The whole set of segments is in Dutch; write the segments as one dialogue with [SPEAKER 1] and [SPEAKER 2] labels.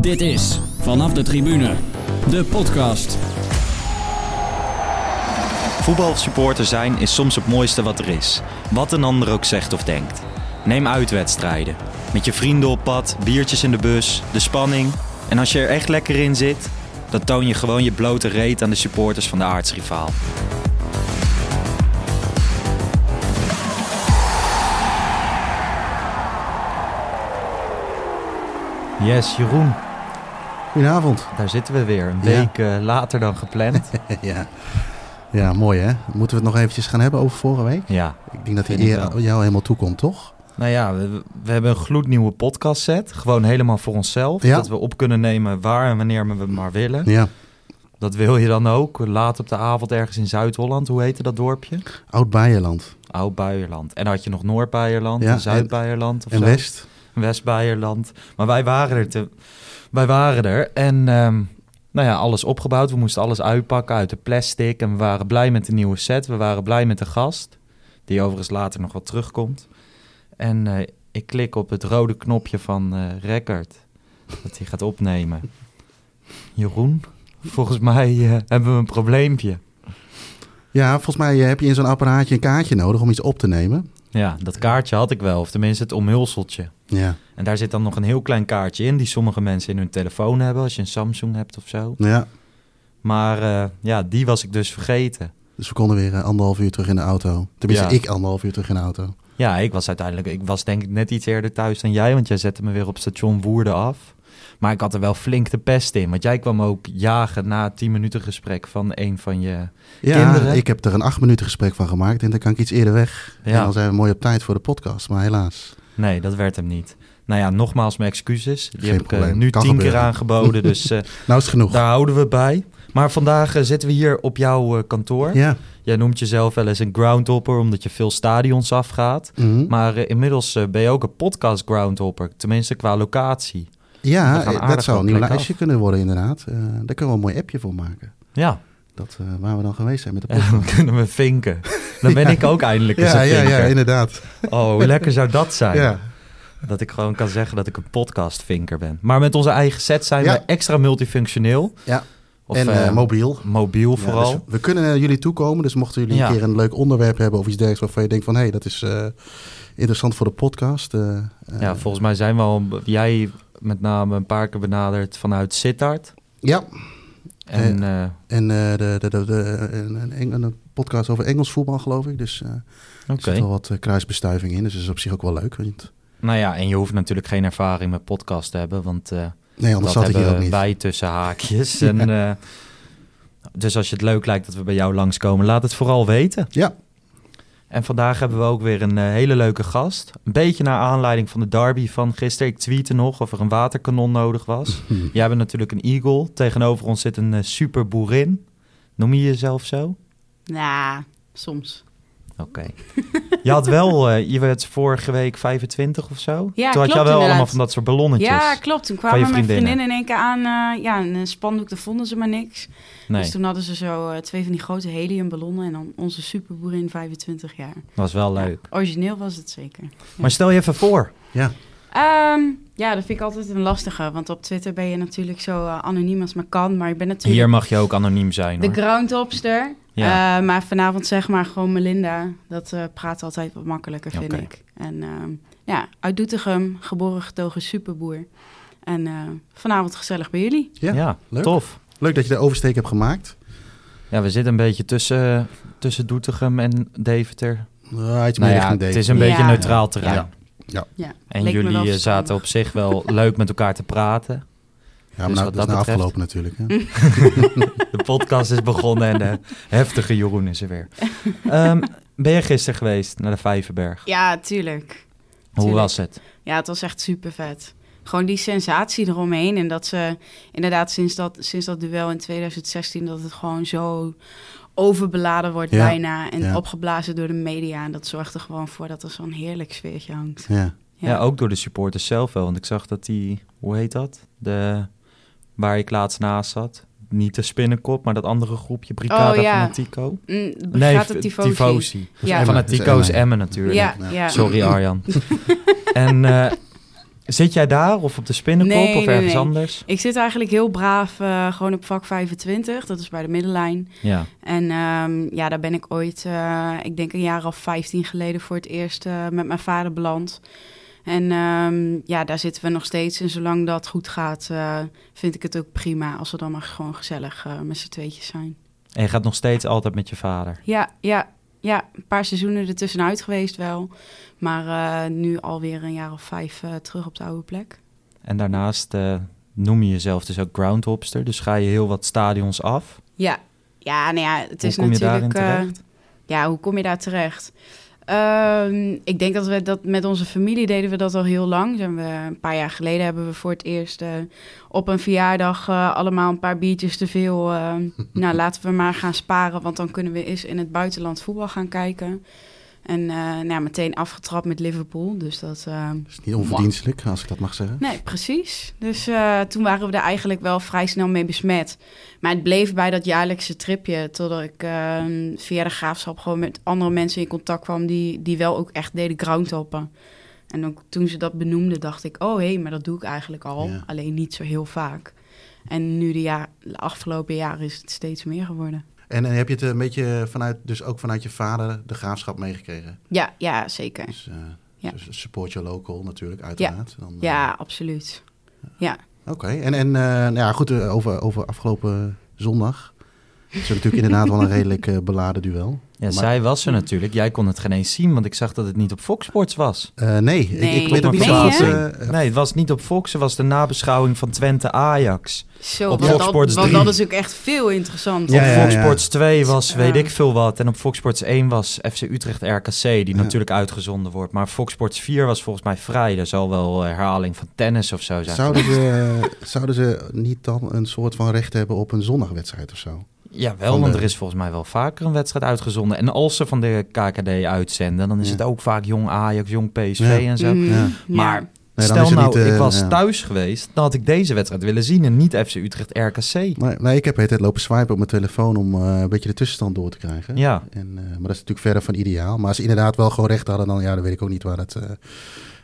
[SPEAKER 1] Dit is Vanaf de Tribune, de podcast.
[SPEAKER 2] Voetbalsupporter zijn is soms het mooiste wat er is. Wat een ander ook zegt of denkt. Neem uitwedstrijden. Met je vrienden op pad, biertjes in de bus, de spanning. En als je er echt lekker in zit, dan toon je gewoon je blote reet aan de supporters van de aardsrivaal. Yes, Jeroen,
[SPEAKER 3] Goedenavond.
[SPEAKER 2] daar zitten we weer. Een week eh, later dan gepland.
[SPEAKER 3] ja. ja, mooi hè. Moeten we het nog eventjes gaan hebben over vorige week?
[SPEAKER 2] ja,
[SPEAKER 3] Ik denk dat die eer jou helemaal toekomt, toch?
[SPEAKER 2] Nou ja, we, we hebben een gloednieuwe podcast set. Gewoon helemaal voor onszelf.
[SPEAKER 3] Ja.
[SPEAKER 2] Dat we op kunnen nemen waar en wanneer we maar willen.
[SPEAKER 3] Ja.
[SPEAKER 2] Dat wil je dan ook. Laat op de avond ergens in Zuid-Holland. Hoe heette dat dorpje?
[SPEAKER 3] Oud-Beierland.
[SPEAKER 2] Oud-Buierland. En had je nog Noord-Buierland
[SPEAKER 3] Ja,
[SPEAKER 2] en
[SPEAKER 3] En. West.
[SPEAKER 2] West-Buierland. Maar wij waren er. Te, wij waren er. En ehm, nou ja, alles opgebouwd. We moesten alles uitpakken uit de plastic. En we waren blij met de nieuwe set. We waren blij met de gast. Die overigens later nog wat terugkomt. En eh, ik klik op het rode knopje van eh Record. Dat hij gaat opnemen. Jeroen, volgens mij eh, hebben we een probleempje.
[SPEAKER 3] Ja, volgens mij heb je in zo'n apparaatje een kaartje nodig om iets op te nemen.
[SPEAKER 2] Ja, dat kaartje had ik wel. Of tenminste het omhulseltje.
[SPEAKER 3] Ja.
[SPEAKER 2] En daar zit dan nog een heel klein kaartje in... die sommige mensen in hun telefoon hebben... als je een Samsung hebt of zo.
[SPEAKER 3] ja.
[SPEAKER 2] Maar eh, ja, die was ik dus vergeten.
[SPEAKER 3] Dus we konden weer eh, anderhalf uur terug in de auto. Tenminste,
[SPEAKER 2] Ja.
[SPEAKER 3] ik anderhalf uur terug in de auto.
[SPEAKER 2] Ja, ik was uiteindelijk... Ik was denk ik net iets eerder thuis dan jij... want jij zette me weer op station Woerden af. Maar ik had er wel flink de pest in. Want jij kwam ook jagen na 10 minuten gesprek... van een van je...
[SPEAKER 3] Ja,
[SPEAKER 2] Kinderen?
[SPEAKER 3] ik heb er een acht minuten gesprek van gemaakt. En dan kan ik iets eerder weg.
[SPEAKER 2] Ja.
[SPEAKER 3] En dan zijn we mooi op tijd voor de podcast. Maar helaas.
[SPEAKER 2] Nee, dat werd hem niet. Nou ja, nogmaals mijn excuses. Die
[SPEAKER 3] Geen
[SPEAKER 2] heb ik eh, nu
[SPEAKER 3] Kan
[SPEAKER 2] tien keer
[SPEAKER 3] gebeuren.
[SPEAKER 2] aangeboden. Dus eh,
[SPEAKER 3] Nou is genoeg.
[SPEAKER 2] daar houden we bij. Maar vandaag eh, zitten we hier op jouw kantoor.
[SPEAKER 3] Ja.
[SPEAKER 2] Jij noemt jezelf wel eens een groundhopper... omdat je veel stadions afgaat.
[SPEAKER 3] Mhm.
[SPEAKER 2] Maar inmiddels ben je ook een podcast groundhopper. Tenminste, qua locatie.
[SPEAKER 3] Ja,
[SPEAKER 2] gaan
[SPEAKER 3] eh, dat zou een nieuw lijstje
[SPEAKER 2] af.
[SPEAKER 3] kunnen worden inderdaad. Eh, daar kunnen we een mooi appje voor maken.
[SPEAKER 2] Ja,
[SPEAKER 3] Dat, eh, waar we dan geweest zijn met de podcast.
[SPEAKER 2] dan kunnen we vinken. Dan ben
[SPEAKER 3] Ja.
[SPEAKER 2] ik ook eindelijk eens
[SPEAKER 3] Ja,
[SPEAKER 2] een
[SPEAKER 3] ja, ja, inderdaad.
[SPEAKER 2] Oh, hoe lekker zou dat zijn?
[SPEAKER 3] Ja.
[SPEAKER 2] Dat ik gewoon kan zeggen dat ik een podcastvinker ben. Maar met onze eigen set zijn we extra multifunctioneel.
[SPEAKER 3] Ja.
[SPEAKER 2] Of,
[SPEAKER 3] en mobiel.
[SPEAKER 2] mobiel vooral.
[SPEAKER 3] Dus we kunnen naar jullie toekomen. Dus mochten jullie een keer een leuk onderwerp hebben of iets dergelijks waarvan je denkt van hé, hey, dat is interessant voor de podcast.
[SPEAKER 2] ja, volgens mij zijn we al... Jij met name een paar keer benaderd vanuit Sittard.
[SPEAKER 3] ja.
[SPEAKER 2] En eh,
[SPEAKER 3] En eh, de, de, de, de, een, een, podcast over Engels voetbal, geloof ik. Dus eh er
[SPEAKER 2] oké.
[SPEAKER 3] zit wel wat eh, kruisbestuiving in. Dus dat is op zich ook wel leuk. Want,
[SPEAKER 2] Nou ja, en je hoeft natuurlijk geen ervaring met podcast te hebben. Want eh,
[SPEAKER 3] nee, anders
[SPEAKER 2] dat
[SPEAKER 3] zat ik hier ook niet.
[SPEAKER 2] wij tussen haakjes. En, eh, dus als je het leuk lijkt dat we bij jou langskomen, laat het vooral weten.
[SPEAKER 3] Ja,
[SPEAKER 2] En vandaag hebben we ook weer een eh, hele leuke gast. Een beetje naar aanleiding van de derby van gisteren. Ik tweette nog of er een waterkanon nodig was. Jij bent natuurlijk een eagle. Tegenover ons zit een eh, super boerin. Noem je jezelf zo?
[SPEAKER 4] Nou, soms.
[SPEAKER 2] Oké. je had wel, eh, je werd vorige week 25 of zo.
[SPEAKER 4] Ja,
[SPEAKER 2] Toen had je wel allemaal van dat soort ballonnetjes.
[SPEAKER 4] Ja, klopt. Toen kwamen
[SPEAKER 2] je
[SPEAKER 4] mijn
[SPEAKER 2] vriendinnen.
[SPEAKER 4] in één keer aan. eh, ja, een spandoek, daar vonden ze maar niks.
[SPEAKER 2] Nee,
[SPEAKER 4] Dus toen hadden ze zo eh, twee van die grote heliumballonnen. En dan onze superboerin 25 jaar.
[SPEAKER 2] was wel leuk.
[SPEAKER 4] Ja, origineel was het zeker.
[SPEAKER 2] Maar stel je even voor.
[SPEAKER 3] ja.
[SPEAKER 4] Ehm, ja, dat vind ik altijd een lastige. Want op Twitter ben je natuurlijk zo anoniem als maar kan. Maar ik ben natuurlijk
[SPEAKER 2] Hier mag je ook anoniem zijn
[SPEAKER 4] de groundhopster.
[SPEAKER 2] Ja.
[SPEAKER 4] Eh, maar vanavond zeg maar gewoon Melinda. Dat eh, praat altijd wat makkelijker, vind ik. En ehm, ja, uit Doetinchem, geboren getogen superboer. En eh, vanavond gezellig bij jullie.
[SPEAKER 3] Ja,
[SPEAKER 2] Ja,
[SPEAKER 3] leuk.
[SPEAKER 2] tof.
[SPEAKER 3] Leuk dat je de oversteek hebt gemaakt.
[SPEAKER 2] Ja, we zitten een beetje tussen, tussen Doetinchem en Deventer.
[SPEAKER 3] Iets
[SPEAKER 2] Nou ja,
[SPEAKER 3] richting
[SPEAKER 2] het is een
[SPEAKER 4] Ja.
[SPEAKER 2] beetje neutraal terrein.
[SPEAKER 3] Ja. Ja.
[SPEAKER 4] Ja,
[SPEAKER 2] En
[SPEAKER 4] leek
[SPEAKER 2] jullie zaten op zich wel leuk met elkaar te praten.
[SPEAKER 3] Ja, maar
[SPEAKER 2] Dus
[SPEAKER 3] nou,
[SPEAKER 2] wat
[SPEAKER 3] dat is nou
[SPEAKER 2] betreft-
[SPEAKER 3] afgelopen natuurlijk. Hè?
[SPEAKER 2] De podcast is begonnen en de heftige Jeroen is er weer. Ehm, ben je gisteren geweest naar de Vijverberg?
[SPEAKER 4] Ja, tuurlijk.
[SPEAKER 2] Hoe
[SPEAKER 4] Tuurlijk.
[SPEAKER 2] was het?
[SPEAKER 4] Ja, het was echt super vet. Gewoon die sensatie eromheen. En dat ze inderdaad sinds dat, sinds dat duel in 2016... dat het gewoon zo overbeladen wordt
[SPEAKER 3] Ja,
[SPEAKER 4] bijna. En
[SPEAKER 3] ja.
[SPEAKER 4] opgeblazen door de media. En dat zorgt er gewoon voor dat er zo'n heerlijk sfeertje hangt.
[SPEAKER 3] Ja.
[SPEAKER 2] Ja. ook door de supporters zelf wel. Want ik zag dat die, hoe heet dat? De, waar ik laatst naast zat. Niet de spinnenkop, maar dat andere groepje, Brigada
[SPEAKER 4] Oh, ja.
[SPEAKER 2] Fanatico.
[SPEAKER 4] Mm, Brigade Tifosi.
[SPEAKER 2] Tifosi.
[SPEAKER 4] Ja.
[SPEAKER 2] Fanatico is Emmen natuurlijk.
[SPEAKER 4] Ja.
[SPEAKER 2] Sorry Arjan. en eh, Zit jij daar of op de Spinnenkop
[SPEAKER 4] Nee,
[SPEAKER 2] of
[SPEAKER 4] nee,
[SPEAKER 2] ergens
[SPEAKER 4] nee.
[SPEAKER 2] anders?
[SPEAKER 4] Ik zit eigenlijk heel braaf eh, gewoon op vak 25. Dat is bij de middenlijn.
[SPEAKER 2] Ja.
[SPEAKER 4] En ehm, ja, daar ben ik ooit, eh, ik denk een jaar of 15 geleden voor het eerst met mijn vader beland. En ehm, ja, daar zitten we nog steeds. En zolang dat goed gaat, eh, vind ik het ook prima als we dan maar gewoon gezellig eh, met z'n tweetjes zijn.
[SPEAKER 2] En je gaat nog steeds altijd met je vader.
[SPEAKER 4] Ja, ja, ja, een paar seizoenen ertussenuit geweest wel. Maar eh, nu alweer een jaar of vijf terug op de oude plek.
[SPEAKER 2] En daarnaast noem je jezelf dus ook groundhopster. Dus ga je heel wat stadions af.
[SPEAKER 4] Ja, ja, nou ja, het
[SPEAKER 2] Hoe
[SPEAKER 4] is
[SPEAKER 2] kom je
[SPEAKER 4] natuurlijk.
[SPEAKER 2] daarin
[SPEAKER 4] eh,
[SPEAKER 2] terecht?
[SPEAKER 4] ja, hoe kom je daar terecht? Ehm, ik denk dat we dat met onze familie deden we dat al heel lang. Zijn we, een paar jaar geleden hebben we voor het eerst eh, op een verjaardag eh, allemaal een paar biertjes te veel. eh, nou, laten we maar gaan sparen, want dan kunnen we eens in het buitenland voetbal gaan kijken. En eh, nou, meteen afgetrapt met Liverpool. Dus dat. eh,
[SPEAKER 3] Dat is niet onverdienstelijk, als ik dat mag zeggen.
[SPEAKER 4] Nee, precies. Dus eh, toen waren we er eigenlijk wel vrij snel mee besmet. Maar het bleef bij dat jaarlijkse tripje. Totdat ik via de graafschap gewoon met andere mensen in contact kwam... die, die wel ook echt deden groundhoppen. En ook toen ze dat benoemden, dacht ik... oh hé, hey, maar dat doe ik eigenlijk al.
[SPEAKER 3] Ja.
[SPEAKER 4] Alleen niet zo heel vaak. En nu de, jaar, de afgelopen jaren is het steeds meer geworden.
[SPEAKER 3] En, en heb je het een beetje vanuit, dus ook vanuit je vader de graafschap meegekregen?
[SPEAKER 4] Ja, ja zeker.
[SPEAKER 3] Dus, eh,
[SPEAKER 4] Ja.
[SPEAKER 3] dus support your local natuurlijk, uiteraard. Dan, eh,
[SPEAKER 4] Ja, absoluut. Ja.
[SPEAKER 3] Oké, en, en eh, nou ja, goed, eh, over, over afgelopen zondag. Het is natuurlijk inderdaad wel een redelijk eh, beladen duel.
[SPEAKER 2] Ja,
[SPEAKER 3] Maar-
[SPEAKER 2] zij was er natuurlijk. Jij kon het geen eens zien, want ik zag dat het niet op Fox Sports was.
[SPEAKER 3] Eh, nee, ik-
[SPEAKER 4] Nee.
[SPEAKER 3] Ik, weet ook niet het...
[SPEAKER 4] je?
[SPEAKER 3] eh,
[SPEAKER 2] Nee, het was niet op Fox. Het was de nabeschouwing van Twente Ajax.
[SPEAKER 4] Zo,
[SPEAKER 2] Op
[SPEAKER 4] want,
[SPEAKER 2] Fox
[SPEAKER 4] dat,
[SPEAKER 2] Sports
[SPEAKER 4] want
[SPEAKER 2] 3.
[SPEAKER 4] dat is ook echt veel interessant.
[SPEAKER 3] Ja,
[SPEAKER 2] op
[SPEAKER 3] ja,
[SPEAKER 2] Fox
[SPEAKER 3] ja.
[SPEAKER 2] Sports 2 was weet ik veel wat. En op Fox Sports 1 was FC Utrecht RKC, die
[SPEAKER 3] Ja.
[SPEAKER 2] natuurlijk uitgezonden wordt. Maar Fox Sports 4 was volgens mij vrij. Er zal wel herhaling van tennis of zo zijn.
[SPEAKER 3] zouden, ze, zouden ze niet dan een soort van recht hebben op een zondagwedstrijd of zo?
[SPEAKER 2] Ja, wel, want
[SPEAKER 3] de-
[SPEAKER 2] er is volgens mij wel vaker een wedstrijd uitgezonden. En als ze van de KKD uitzenden, dan is
[SPEAKER 3] Ja.
[SPEAKER 2] het ook vaak jong Ajax, jong PSV
[SPEAKER 3] Ja.
[SPEAKER 2] en zo.
[SPEAKER 4] Mm.
[SPEAKER 2] Maar
[SPEAKER 3] Nee, dan
[SPEAKER 2] stel nou,
[SPEAKER 3] niet, eh,
[SPEAKER 2] ik was
[SPEAKER 3] ja.
[SPEAKER 2] thuis geweest, dan had ik deze wedstrijd willen zien en niet FC Utrecht RKC.
[SPEAKER 3] Nee, nee, ik heb de hele tijd lopen swipen op mijn telefoon om eh, een beetje de tussenstand door te krijgen.
[SPEAKER 2] Ja,
[SPEAKER 3] En, eh, maar dat is natuurlijk verder van ideaal. Maar als ze inderdaad wel gewoon recht hadden, dan, ja, dan weet ik ook niet waar het, eh,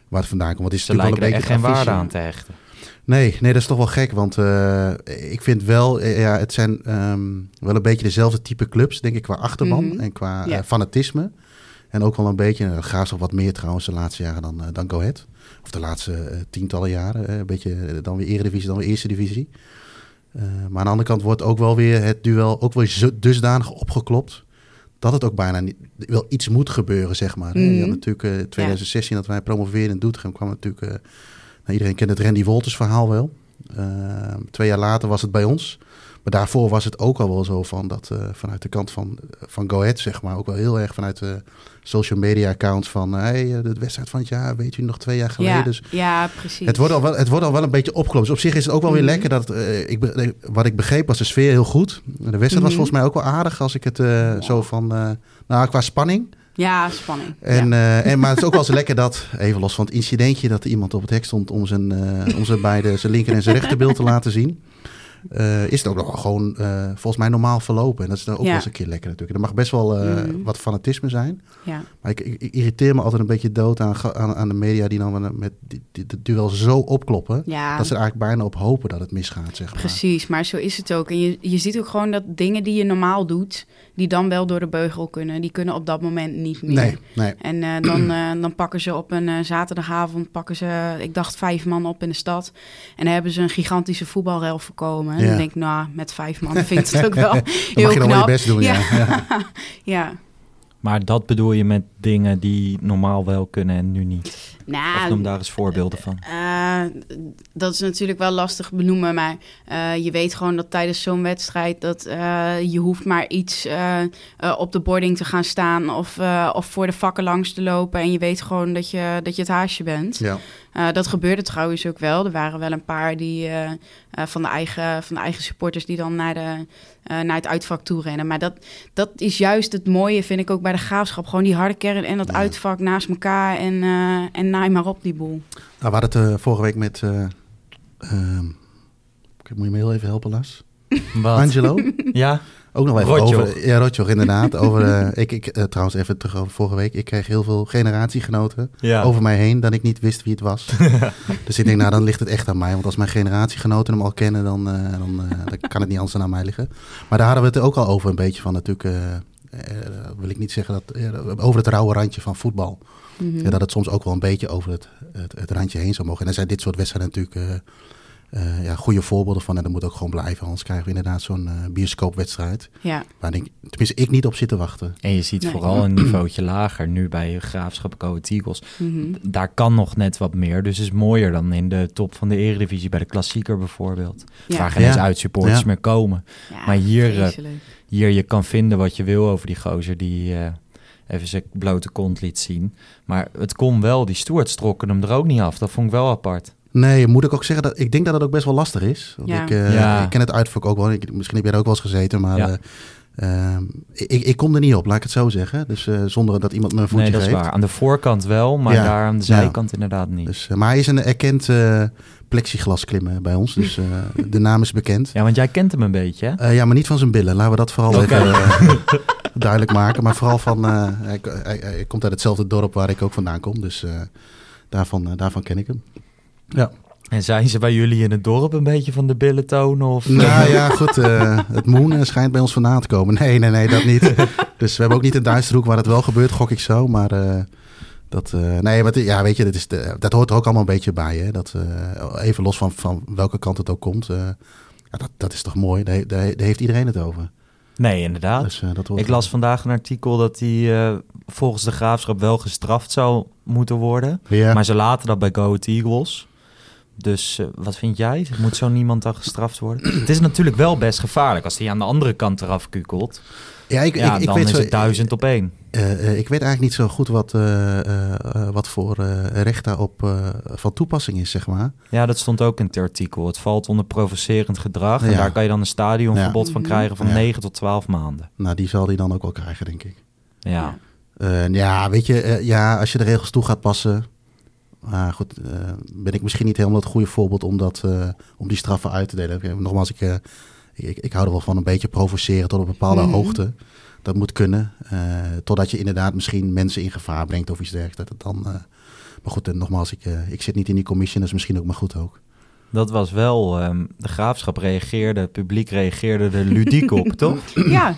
[SPEAKER 3] waar het vandaan komt. Want het is
[SPEAKER 2] ze
[SPEAKER 3] natuurlijk
[SPEAKER 2] lijken
[SPEAKER 3] wel
[SPEAKER 2] er
[SPEAKER 3] een
[SPEAKER 2] echt
[SPEAKER 3] beetje
[SPEAKER 2] geen
[SPEAKER 3] het
[SPEAKER 2] waarde aan te hechten.
[SPEAKER 3] Nee, nee, dat is toch wel gek. Want eh, ik vind wel, eh, ja, het zijn ehm, wel een beetje dezelfde type clubs, denk ik, qua achterban
[SPEAKER 4] Mhm.
[SPEAKER 3] en qua eh, fanatisme. En ook wel een beetje, uh, Graafschap wat meer trouwens de laatste jaren dan, dan Go Ahead. Of de laatste tientallen jaren. een beetje dan weer Eredivisie, dan weer Eerste Divisie. Maar aan de andere kant wordt ook wel weer het duel ook zo- dusdanig opgeklopt. Dat het ook bijna niet, wel iets moet gebeuren, zeg maar. hè. Je had
[SPEAKER 4] Mhm.
[SPEAKER 3] natuurlijk eh 2016 dat wij promoveerden in Doetinchem. kwam natuurlijk, iedereen kent het Randy Wolters verhaal wel. Eh, twee jaar later was het bij ons. Maar daarvoor was het ook al wel zo van dat eh, vanuit de kant van, van Go Ahead, zeg maar, ook wel heel erg vanuit de social media accounts van, hey, eh, de wedstrijd van het jaar, weet u nog twee jaar geleden.
[SPEAKER 4] Ja,
[SPEAKER 3] Dus
[SPEAKER 4] ja, precies.
[SPEAKER 3] het wordt, al wel, het wordt al wel een beetje opgeklopt. Dus op zich is het ook wel weer
[SPEAKER 4] Mhm.
[SPEAKER 3] lekker dat eh, ik, wat ik begreep was de sfeer heel goed. De wedstrijd was
[SPEAKER 4] Mhm.
[SPEAKER 3] volgens mij ook wel aardig als ik het zo van, nou qua spanning.
[SPEAKER 4] Ja, spanning.
[SPEAKER 3] En,
[SPEAKER 4] ja.
[SPEAKER 3] eh, en, maar het is ook wel eens lekker dat, even los van het incidentje, dat er iemand op het hek stond om zijn, eh, om zijn beide, zijn linker en zijn rechterbeeld te laten zien. Eh, is het ook nog wel gewoon eh, volgens mij normaal verlopen. En dat is dan ook
[SPEAKER 4] Ja.
[SPEAKER 3] wel eens een keer lekker natuurlijk. Er mag best wel eh,
[SPEAKER 4] Mhm.
[SPEAKER 3] wat fanatisme zijn.
[SPEAKER 4] ja.
[SPEAKER 3] Maar ik, irriteer me altijd een beetje dood aan, aan, aan de media die dan met het duel zo opkloppen.
[SPEAKER 4] ja.
[SPEAKER 3] Dat ze er eigenlijk bijna op hopen dat het misgaat, zeg maar.
[SPEAKER 4] Precies, maar zo is het ook. En je, je ziet ook gewoon dat dingen die je normaal doet, die dan wel door de beugel kunnen, die kunnen op dat moment niet meer.
[SPEAKER 3] Nee, nee.
[SPEAKER 4] En dan, dan pakken ze op een zaterdagavond, pakken ze, ik dacht, vijf man op in de stad. En dan hebben ze een gigantische voetbalrel voorkomen. En
[SPEAKER 3] Ja.
[SPEAKER 4] dan denk ik, nou, met vijf man vind ik het ook wel heel
[SPEAKER 3] mag je
[SPEAKER 4] knap.
[SPEAKER 3] best doen, ja.
[SPEAKER 4] Ja.
[SPEAKER 3] ja.
[SPEAKER 2] Maar dat bedoel je met dingen die normaal wel kunnen en nu niet? Of
[SPEAKER 4] nou,
[SPEAKER 2] noem daar eens voorbeelden van.
[SPEAKER 4] Eh, dat is natuurlijk wel lastig benoemen, maar eh, je weet gewoon dat tijdens zo'n wedstrijd dat eh, je hoeft maar iets eh, eh, op de boarding te gaan staan of, eh, of voor de vakken langs te lopen en je weet gewoon dat je, dat je het haasje bent.
[SPEAKER 3] ja.
[SPEAKER 4] Eh, dat gebeurde trouwens ook wel. Er waren wel een paar die, eh, eh, van, de eigen, van de eigen supporters die dan naar, de, eh, naar het uitvak toe rennen. Maar dat, dat is juist het mooie, vind ik ook bij de graafschap. Gewoon die harde kern en dat
[SPEAKER 3] Ja.
[SPEAKER 4] uitvak naast elkaar en, eh, en naai maar op die boel.
[SPEAKER 3] Nou, we hadden het eh, vorige week met... eh ehm, ik moet je me heel even helpen, Las. Angelo.
[SPEAKER 2] Ja?
[SPEAKER 3] Ook nog even
[SPEAKER 2] Rotjoch.
[SPEAKER 3] over... Ja, Rotjoch, inderdaad. over, eh, ik, ik, eh, trouwens, even terug over vorige week. Ik kreeg heel veel generatiegenoten
[SPEAKER 2] Ja.
[SPEAKER 3] over mij heen... dat ik niet wist wie het was. dus ik denk, nou, dan ligt het echt aan mij. Want als mijn generatiegenoten hem al kennen... dan, eh, dan, dan kan het niet anders dan aan mij liggen. Maar daar hadden we het ook al over een beetje van natuurlijk... wil ik niet zeggen dat... over het rauwe randje van voetbal.
[SPEAKER 4] Mhm.
[SPEAKER 3] Ja, dat het soms ook wel een beetje over het, het, het randje heen zou mogen. En daar zijn dit soort wedstrijden natuurlijk eh, eh, ja, goede voorbeelden van. En dat moet ook gewoon blijven. Anders krijgen we inderdaad zo'n eh, bioscoopwedstrijd.
[SPEAKER 4] Ja,
[SPEAKER 3] Waar ik, tenminste ik niet op zit te wachten.
[SPEAKER 2] En je ziet
[SPEAKER 4] Nee.
[SPEAKER 2] vooral een niveautje lager nu bij Graafschap Ahead Eagles.
[SPEAKER 4] mhm.
[SPEAKER 2] Daar kan nog net wat meer. Dus is mooier dan in de top van de eredivisie bij de klassieker bijvoorbeeld.
[SPEAKER 4] ja.
[SPEAKER 2] Waar geen
[SPEAKER 3] Ja.
[SPEAKER 2] eens uitsupporters
[SPEAKER 3] Ja.
[SPEAKER 2] meer komen.
[SPEAKER 4] Ja,
[SPEAKER 2] maar hier, eh. Hier, je kan vinden wat je wil over die gozer die eh, even zijn blote kont liet zien. Maar het kon wel, die stewards trokken hem er ook niet af. Dat vond ik wel apart.
[SPEAKER 3] Nee, moet ik ook zeggen dat ik denk dat het ook best wel lastig is. Want
[SPEAKER 4] Ja.
[SPEAKER 3] ik, eh,
[SPEAKER 2] Ja.
[SPEAKER 3] ik ken het uitvak ook wel. Ik, misschien heb jij er ook wel eens gezeten, maar
[SPEAKER 2] Ja.
[SPEAKER 3] eh, ehm, ik, ik kom er niet op, laat ik het zo zeggen. Dus eh, zonder dat iemand me een voetje
[SPEAKER 2] Nee, dat is waar. Aan de voorkant wel, maar
[SPEAKER 3] Ja.
[SPEAKER 2] daar aan de
[SPEAKER 3] Ja.
[SPEAKER 2] zijkant inderdaad niet.
[SPEAKER 3] Dus, maar hij is een erkend eh plexiglas klimmen bij ons. Dus eh, de naam is bekend.
[SPEAKER 2] Ja, want jij kent hem een beetje, hè?
[SPEAKER 3] Eh, ja, maar niet van zijn billen. Laten we dat vooral even eh, duidelijk maken. Maar vooral van, eh, hij, hij, hij komt uit hetzelfde dorp waar ik ook vandaan kom. Dus eh, daarvan, daarvan ken ik hem. Ja.
[SPEAKER 2] En zijn ze bij jullie in het dorp een beetje van de billen tonen? Of,
[SPEAKER 3] Nou ja, goed. eh, het moon eh, schijnt bij ons vandaan te komen. Nee, nee, nee, dat niet. Dus we hebben ook niet een Duitse hoek waar het wel gebeurt, gok ik zo. Maar eh, dat, nee, maar ja, weet je, dat, is de, dat hoort er ook allemaal een beetje bij. Hè? Dat, even los van, van welke kant het ook komt. ja, dat, dat is toch mooi. Daar, daar, he- daar heeft iedereen het over.
[SPEAKER 2] Nee, inderdaad.
[SPEAKER 3] Dus, dat hoort
[SPEAKER 2] Ik las vandaag een artikel dat hij volgens de graafschap wel gestraft zou moeten worden.
[SPEAKER 3] Ja.
[SPEAKER 2] Maar ze laten dat bij Go Eagles. Dus eh, wat vind jij? Moet zo niemand dan gestraft worden? Het is natuurlijk wel best gevaarlijk als hij aan de andere kant eraf kukelt.
[SPEAKER 3] Ja, ik,
[SPEAKER 2] Ja,
[SPEAKER 3] ik, ik
[SPEAKER 2] dan
[SPEAKER 3] weet
[SPEAKER 2] is
[SPEAKER 3] zo,
[SPEAKER 2] het duizend op één.
[SPEAKER 3] eh, eh, ik weet eigenlijk niet zo goed wat, wat voor recht daarop van toepassing is, zeg maar.
[SPEAKER 2] Ja, dat stond ook in het artikel. Het valt onder provocerend gedrag. En
[SPEAKER 3] Ja.
[SPEAKER 2] daar kan je dan een stadionverbod
[SPEAKER 4] Ja.
[SPEAKER 2] van krijgen van
[SPEAKER 3] Ja.
[SPEAKER 2] 9 tot 12 maanden.
[SPEAKER 3] Nou, die zal die dan ook wel krijgen, denk ik.
[SPEAKER 2] Ja.
[SPEAKER 3] Ja, weet je, ja, als je de regels toe gaat passen. Maar goed, eh, ben ik misschien niet helemaal het goede voorbeeld om, dat, eh, om die straffen uit te delen. Nogmaals, ik, eh, ik, ik, hou er wel van een beetje provoceren tot een bepaalde
[SPEAKER 4] Mhm.
[SPEAKER 3] hoogte. Dat moet kunnen. eh, totdat je inderdaad misschien mensen in gevaar brengt of iets dergelijks. Dat het dan, eh, maar goed, eh, nogmaals, ik, ik zit niet in die commissie. Dat is misschien ook maar goed ook.
[SPEAKER 2] Dat was wel, ehm, de graafschap reageerde, het publiek reageerde er ludiek op, toch?
[SPEAKER 4] Ja,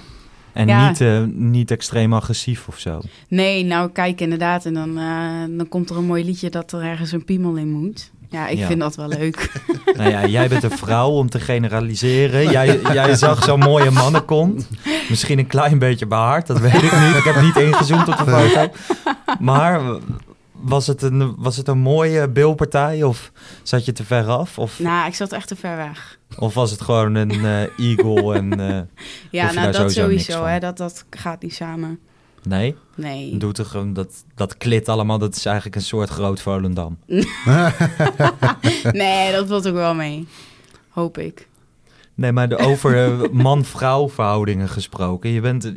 [SPEAKER 2] En
[SPEAKER 4] Ja.
[SPEAKER 2] niet, eh, niet extreem agressief of zo.
[SPEAKER 4] nee, nou kijk inderdaad. En dan, eh, dan komt er een mooi liedje dat er ergens een piemel in moet. Ja, ik
[SPEAKER 2] Ja.
[SPEAKER 4] vind dat wel leuk.
[SPEAKER 2] Nou ja, jij bent een vrouw om te generaliseren. Jij, jij zag zo'n mooie mannenkont. Misschien een klein beetje behaard, dat weet ik niet. Ik heb niet ingezoomd op de foto. Maar was het een, was het een mooie beeldpartij of zat je te ver af? Of,
[SPEAKER 4] nou, ik zat echt te ver weg.
[SPEAKER 2] of was het gewoon een eh, eagle en... eh,
[SPEAKER 4] Ja, nou dat
[SPEAKER 2] sowieso
[SPEAKER 4] hè. Dat, dat gaat niet samen.
[SPEAKER 2] nee?
[SPEAKER 4] Nee.
[SPEAKER 2] Doet er gewoon dat, dat klit allemaal, dat is eigenlijk een soort groot Volendam.
[SPEAKER 4] Nee, dat valt ook wel mee. Hoop ik.
[SPEAKER 2] Nee, maar de, over eh, man-vrouw verhoudingen gesproken. Je bent,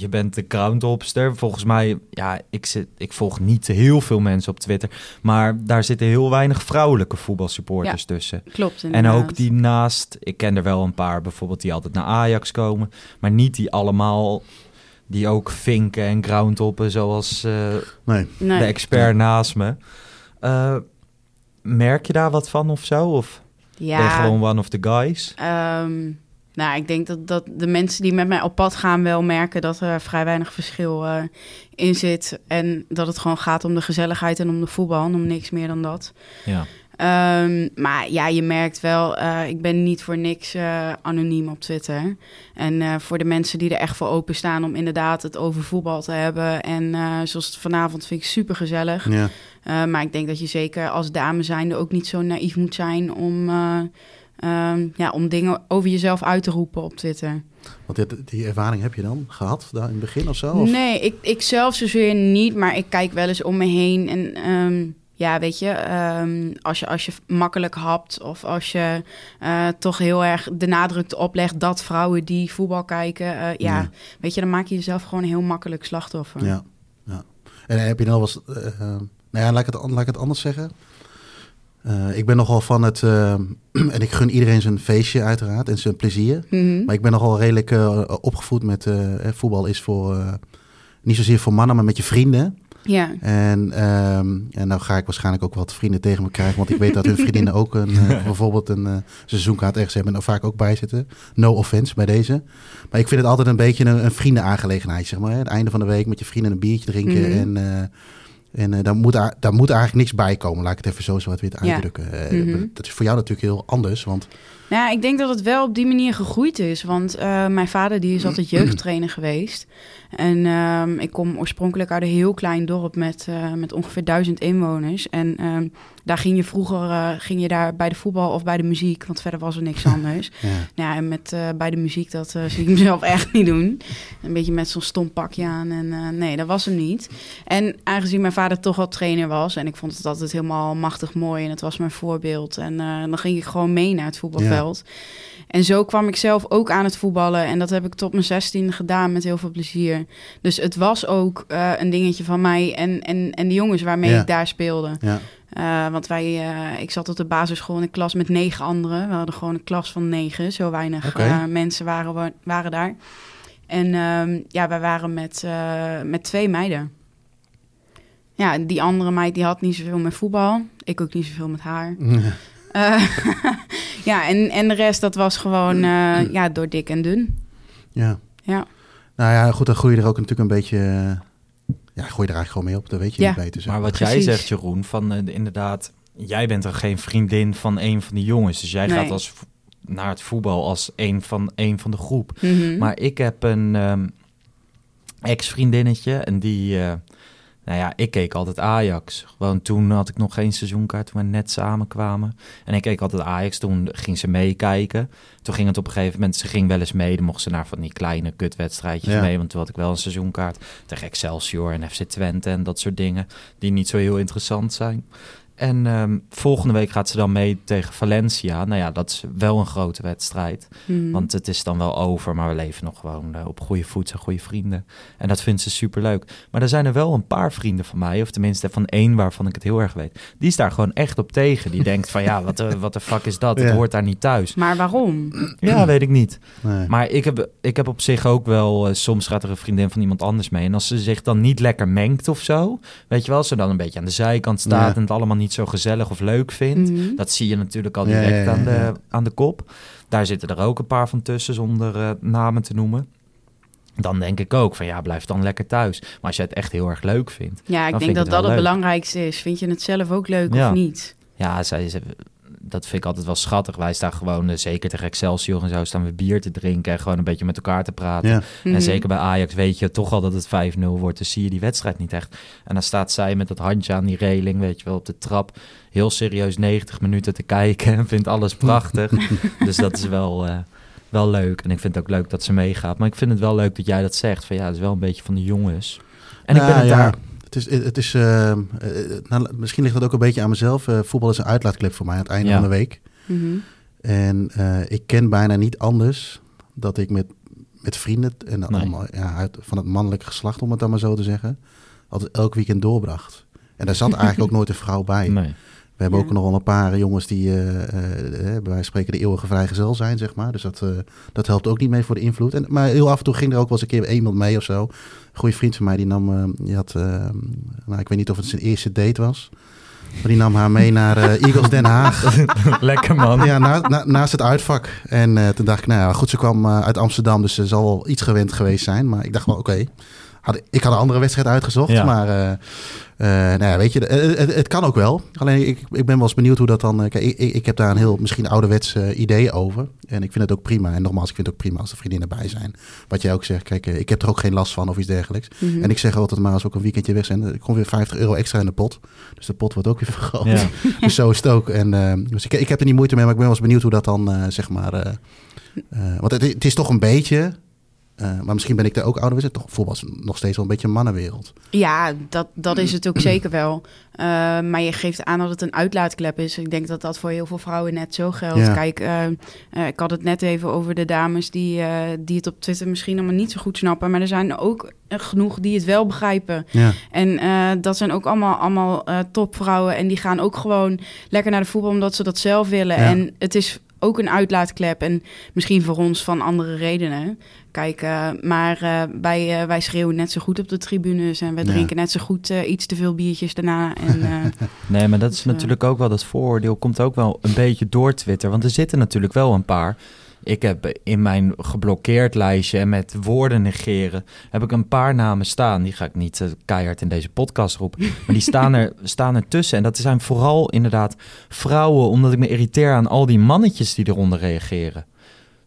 [SPEAKER 2] je bent de groundhopster. Volgens mij, ja, ik, zit, ik volg niet heel veel mensen op Twitter. Maar daar zitten heel weinig vrouwelijke voetbalsupporters tussen.
[SPEAKER 4] Klopt
[SPEAKER 2] En
[SPEAKER 4] inderdaad.
[SPEAKER 2] ook die naast, ik ken er wel een paar bijvoorbeeld die altijd naar Ajax komen. Maar niet die allemaal, die ook vinken en groundhoppen zoals eh,
[SPEAKER 3] Nee.
[SPEAKER 4] Nee.
[SPEAKER 2] de expert naast me. Eh, merk je daar wat van of zo? Of ben je
[SPEAKER 4] ja,
[SPEAKER 2] gewoon one of the guys?
[SPEAKER 4] Ehm, nou, ik denk dat, dat de mensen die met mij op pad gaan wel merken dat er vrij weinig verschil eh, in zit. En dat het gewoon gaat om de gezelligheid en om de voetbal en om niks meer dan dat.
[SPEAKER 2] Ja.
[SPEAKER 4] Ehm, maar ja, je merkt wel, eh, ik ben niet voor niks eh, anoniem op Twitter. En eh, voor de mensen die er echt voor openstaan om inderdaad het over voetbal te hebben. En eh, zoals het vanavond vind ik super gezellig.
[SPEAKER 3] Ja.
[SPEAKER 4] Uh, maar ik denk dat je zeker als dame zijnde ook niet zo naïef moet zijn om, uh, um, ja, om dingen over jezelf uit te roepen op Twitter.
[SPEAKER 3] Want die, die ervaring heb je dan gehad daar in het begin of zo? Of?
[SPEAKER 4] Nee, ik, ik zelf zozeer niet, maar ik kijk wel eens om me heen. En um, ja, weet je, um, als je, als je makkelijk hapt of als je uh, toch heel erg de nadruk oplegt dat vrouwen die voetbal kijken, uh, ja, ja, weet je, dan maak je jezelf gewoon heel makkelijk slachtoffer.
[SPEAKER 3] Ja, ja. En heb je nou wel eens... Uh, nou ja, laat ik, het, laat ik het anders zeggen. Uh, ik ben nogal van het, uh, en ik gun iedereen zijn feestje uiteraard en zijn plezier.
[SPEAKER 4] Mhm.
[SPEAKER 3] Maar ik ben nogal redelijk eh, opgevoed met eh, eh, voetbal is voor eh, niet zozeer voor mannen, maar met je vrienden.
[SPEAKER 4] Ja.
[SPEAKER 3] En, ehm en nou ga ik waarschijnlijk ook wat vrienden tegen me krijgen, want ik weet dat hun vriendinnen ook een, eh, bijvoorbeeld een eh, seizoenkaart ergens hebben en er vaak ook bij zitten. No offense bij deze. Maar ik vind het altijd een beetje een, een vriendenaangelegenheid, zeg maar. Hè? Het einde van de week met je vrienden een biertje drinken en... en eh, daar, moet, daar moet eigenlijk niks bij komen. Laat ik het even zo zo wat weer
[SPEAKER 4] Ja.
[SPEAKER 3] uitdrukken. Eh,
[SPEAKER 4] Mhm.
[SPEAKER 3] Dat is voor jou natuurlijk heel anders. Want
[SPEAKER 4] Nou, ja, ik denk dat het wel op die manier gegroeid is. Want eh, mijn vader die is altijd jeugdtrainer geweest. En ehm, ik kom oorspronkelijk uit een heel klein dorp met, eh, met ongeveer duizend inwoners. En ehm, daar ging je vroeger eh, ging je daar bij de voetbal of bij de muziek, want verder was er niks anders.
[SPEAKER 3] ja,
[SPEAKER 4] Nou ja, en met bij de muziek, dat zie ik mezelf echt niet doen. Een beetje met zo'n stom pakje aan. En nee, dat was hem niet. En aangezien mijn vader toch al trainer was... en ik vond het altijd helemaal machtig mooi... en het was mijn voorbeeld. En dan ging ik gewoon mee naar het voetbalveld. En zo kwam ik zelf ook aan het voetballen. En dat heb ik tot mijn 16 gedaan met heel veel plezier. Dus het was ook eh, een dingetje van mij en, en, en de jongens waarmee
[SPEAKER 3] Ja.
[SPEAKER 4] ik daar speelde.
[SPEAKER 3] ja.
[SPEAKER 4] Eh, want wij, eh, ik zat op de basisschool in een klas met negen anderen. We hadden gewoon een klas van negen. Zo weinig mensen waren, waren daar. En ehm, ja, wij waren met, met twee meiden. Ja, die andere meid die had niet zoveel met voetbal. Ik ook niet zoveel met haar. ja, en, en de rest dat was gewoon eh, ja, door dik en dun.
[SPEAKER 3] ja.
[SPEAKER 4] Ja.
[SPEAKER 3] Nou ja, goed, dan groei je er ook natuurlijk een beetje... eh, Ja, gooi je er eigenlijk gewoon mee op. Dat weet je
[SPEAKER 4] Ja.
[SPEAKER 3] niet beter. zeg
[SPEAKER 2] Maar wat
[SPEAKER 4] Precies.
[SPEAKER 2] jij zegt, Jeroen, van eh, inderdaad, jij bent er geen vriendin van een van de jongens. Dus jij
[SPEAKER 4] Nee.
[SPEAKER 2] gaat als, naar het voetbal als een van, een van de groep.
[SPEAKER 4] Mhm.
[SPEAKER 2] Maar ik heb een ehm, ex-vriendinnetje en die... eh, nou ja, ik keek altijd Ajax. Gewoon toen had ik nog geen seizoenkaart, toen we net samenkwamen. En ik keek altijd Ajax, toen ging ze meekijken. Toen ging het op een gegeven moment, ze ging wel eens mee. Dan mocht ze naar van die kleine kutwedstrijdjes
[SPEAKER 3] Ja.
[SPEAKER 2] mee. Want toen had ik wel een seizoenkaart tegen Excelsior en FC Twente en dat soort dingen. Die niet zo heel interessant zijn. En ehm, volgende week gaat ze dan mee tegen Valencia. Nou ja, dat is wel een grote wedstrijd.
[SPEAKER 4] Mhm.
[SPEAKER 2] Want het is dan wel over, maar we leven nog gewoon eh, op goede voet, zijn goede vrienden. En dat vindt ze superleuk. Maar er zijn er wel een paar vrienden van mij, of tenminste van één waarvan ik het heel erg weet. Die is daar gewoon echt op tegen. Die denkt van ja, wat de, wat de fuck is dat? Het
[SPEAKER 3] Ja.
[SPEAKER 2] hoort daar niet thuis.
[SPEAKER 4] Maar waarom?
[SPEAKER 2] Ja, weet ik niet.
[SPEAKER 3] Nee.
[SPEAKER 2] Maar ik heb, ik heb op zich ook wel, eh, soms gaat er een vriendin van iemand anders mee. En als ze zich dan niet lekker mengt of zo, weet je wel, als ze dan een beetje aan de zijkant staat
[SPEAKER 3] Ja.
[SPEAKER 2] en het allemaal niet zo gezellig of leuk vindt.
[SPEAKER 4] Mhm.
[SPEAKER 2] Dat zie je natuurlijk al
[SPEAKER 3] Ja,
[SPEAKER 2] direct
[SPEAKER 3] ja, ja,
[SPEAKER 2] aan, de, aan de kop. Daar zitten er ook een paar van tussen zonder eh, namen te noemen. Dan denk ik ook van ja, blijf dan lekker thuis. Maar als je het echt heel erg leuk vindt.
[SPEAKER 4] Ja, ik
[SPEAKER 2] Dan
[SPEAKER 4] denk
[SPEAKER 2] vind ik
[SPEAKER 4] dat
[SPEAKER 2] het
[SPEAKER 4] dat het belangrijkste is. Vind je het zelf ook leuk
[SPEAKER 2] Ja.
[SPEAKER 4] of niet?
[SPEAKER 2] Ja, zij, ze- dat vind ik altijd wel schattig. Wij staan gewoon, eh, zeker tegen Excelsior en zo, staan we bier te drinken en gewoon een beetje met elkaar te praten.
[SPEAKER 3] Ja.
[SPEAKER 4] Mhm.
[SPEAKER 2] En zeker bij Ajax weet je toch al dat het 5-0 wordt. Dus zie je die wedstrijd niet echt. En dan staat zij met dat handje aan die reling, weet je wel, op de trap. Heel serieus 90 minuten te kijken en vindt alles prachtig. dus dat is wel, eh, wel leuk. En ik vind het ook leuk dat ze meegaat. Maar ik vind het wel leuk dat jij dat zegt. Van ja, het is wel een beetje van de jongens. En ik ben
[SPEAKER 3] Nou
[SPEAKER 2] het
[SPEAKER 3] ja,
[SPEAKER 2] daar...
[SPEAKER 3] Het is, het is, eh, eh, nou, misschien ligt dat ook een beetje aan mezelf. Eh, voetbal is een uitlaatklep voor mij aan het einde
[SPEAKER 2] Ja.
[SPEAKER 3] van de week.
[SPEAKER 4] Mhm.
[SPEAKER 3] En eh, ik ken bijna niet anders dat ik met, met vrienden, en
[SPEAKER 2] Nee.
[SPEAKER 3] allemaal ja, uit, van het mannelijke geslacht, om het dan maar zo te zeggen, altijd elk weekend doorbracht. En daar zat eigenlijk ook nooit een vrouw bij.
[SPEAKER 2] Nee.
[SPEAKER 3] We hebben
[SPEAKER 4] Ja.
[SPEAKER 3] ook nog wel een paar jongens die, bij wijze van spreken, de eeuwige vrijgezel zijn, zeg maar. Dus dat, eh, dat helpt ook niet mee voor de invloed. En, maar heel af en toe ging er ook wel eens een keer iemand mee of zo. Een goede vriend van mij, die nam, eh, die had, eh, nou, ik weet niet of het zijn eerste date was. Maar die nam haar mee naar Eagles Den Haag.
[SPEAKER 2] Lekker man.
[SPEAKER 3] Ja, na, na- naast het uitvak. En toen dacht ik, nou ja, goed, ze kwam uit Amsterdam, dus ze zal wel iets gewend geweest zijn. Maar ik dacht wel, oké. Had, ik had een andere wedstrijd uitgezocht,
[SPEAKER 2] Ja.
[SPEAKER 3] maar eh, eh, nou ja, weet je, eh, het, het kan ook wel. Alleen ik, ik ben wel eens benieuwd hoe dat dan... kijk, ik, ik ik heb daar een heel misschien ouderwets idee over. En ik vind het ook prima. En nogmaals, ik vind het ook prima als er vriendinnen bij zijn. Wat jij ook zegt, kijk, ik heb er ook geen last van of iets dergelijks.
[SPEAKER 4] Mhm.
[SPEAKER 3] En ik zeg altijd maar, als we ook een weekendje weg zijn, er komt weer 50 euro extra in de pot. Dus de pot wordt ook weer vergroot.
[SPEAKER 2] Ja.
[SPEAKER 3] Dus zo is het ook. En, eh, dus ik, ik heb er niet moeite mee, maar ik ben wel eens benieuwd hoe dat dan, zeg maar... eh, eh, want het, het is toch een beetje Eh, maar misschien ben ik daar ook ouder. We toch voetbal is nog steeds wel een beetje een mannenwereld.
[SPEAKER 4] Ja, dat, dat is het ook zeker wel. Uh, maar je geeft aan dat het een uitlaatklep is. Ik denk dat dat voor heel veel vrouwen net zo geldt.
[SPEAKER 3] Ja.
[SPEAKER 4] Kijk, uh, ik had het net even over de dames die, die het op Twitter misschien allemaal niet zo goed snappen. Maar er zijn ook genoeg die het wel begrijpen.
[SPEAKER 3] Ja.
[SPEAKER 4] En dat zijn ook allemaal, allemaal topvrouwen. En die gaan ook gewoon lekker naar de voetbal omdat ze dat zelf willen.
[SPEAKER 3] Ja.
[SPEAKER 4] En het is ook een uitlaatklep. En misschien voor ons van andere redenen. Kijk, uh, maar uh, wij, uh, wij schreeuwen net zo goed op de tribunes. En we
[SPEAKER 3] Ja.
[SPEAKER 4] drinken net zo goed iets te veel biertjes daarna. En,
[SPEAKER 2] Nee, maar dat is
[SPEAKER 4] Dus, eh,
[SPEAKER 2] natuurlijk ook wel, dat vooroordeel komt ook wel een beetje door Twitter. Want er zitten natuurlijk wel een paar. Ik heb in mijn geblokkeerd lijstje en met woorden negeren, heb ik een paar namen staan. Die ga ik niet uh, keihard in deze podcast roepen. Maar die staan er, staan er tussen. En dat zijn vooral inderdaad vrouwen, omdat ik me irriteer aan al die mannetjes die eronder reageren.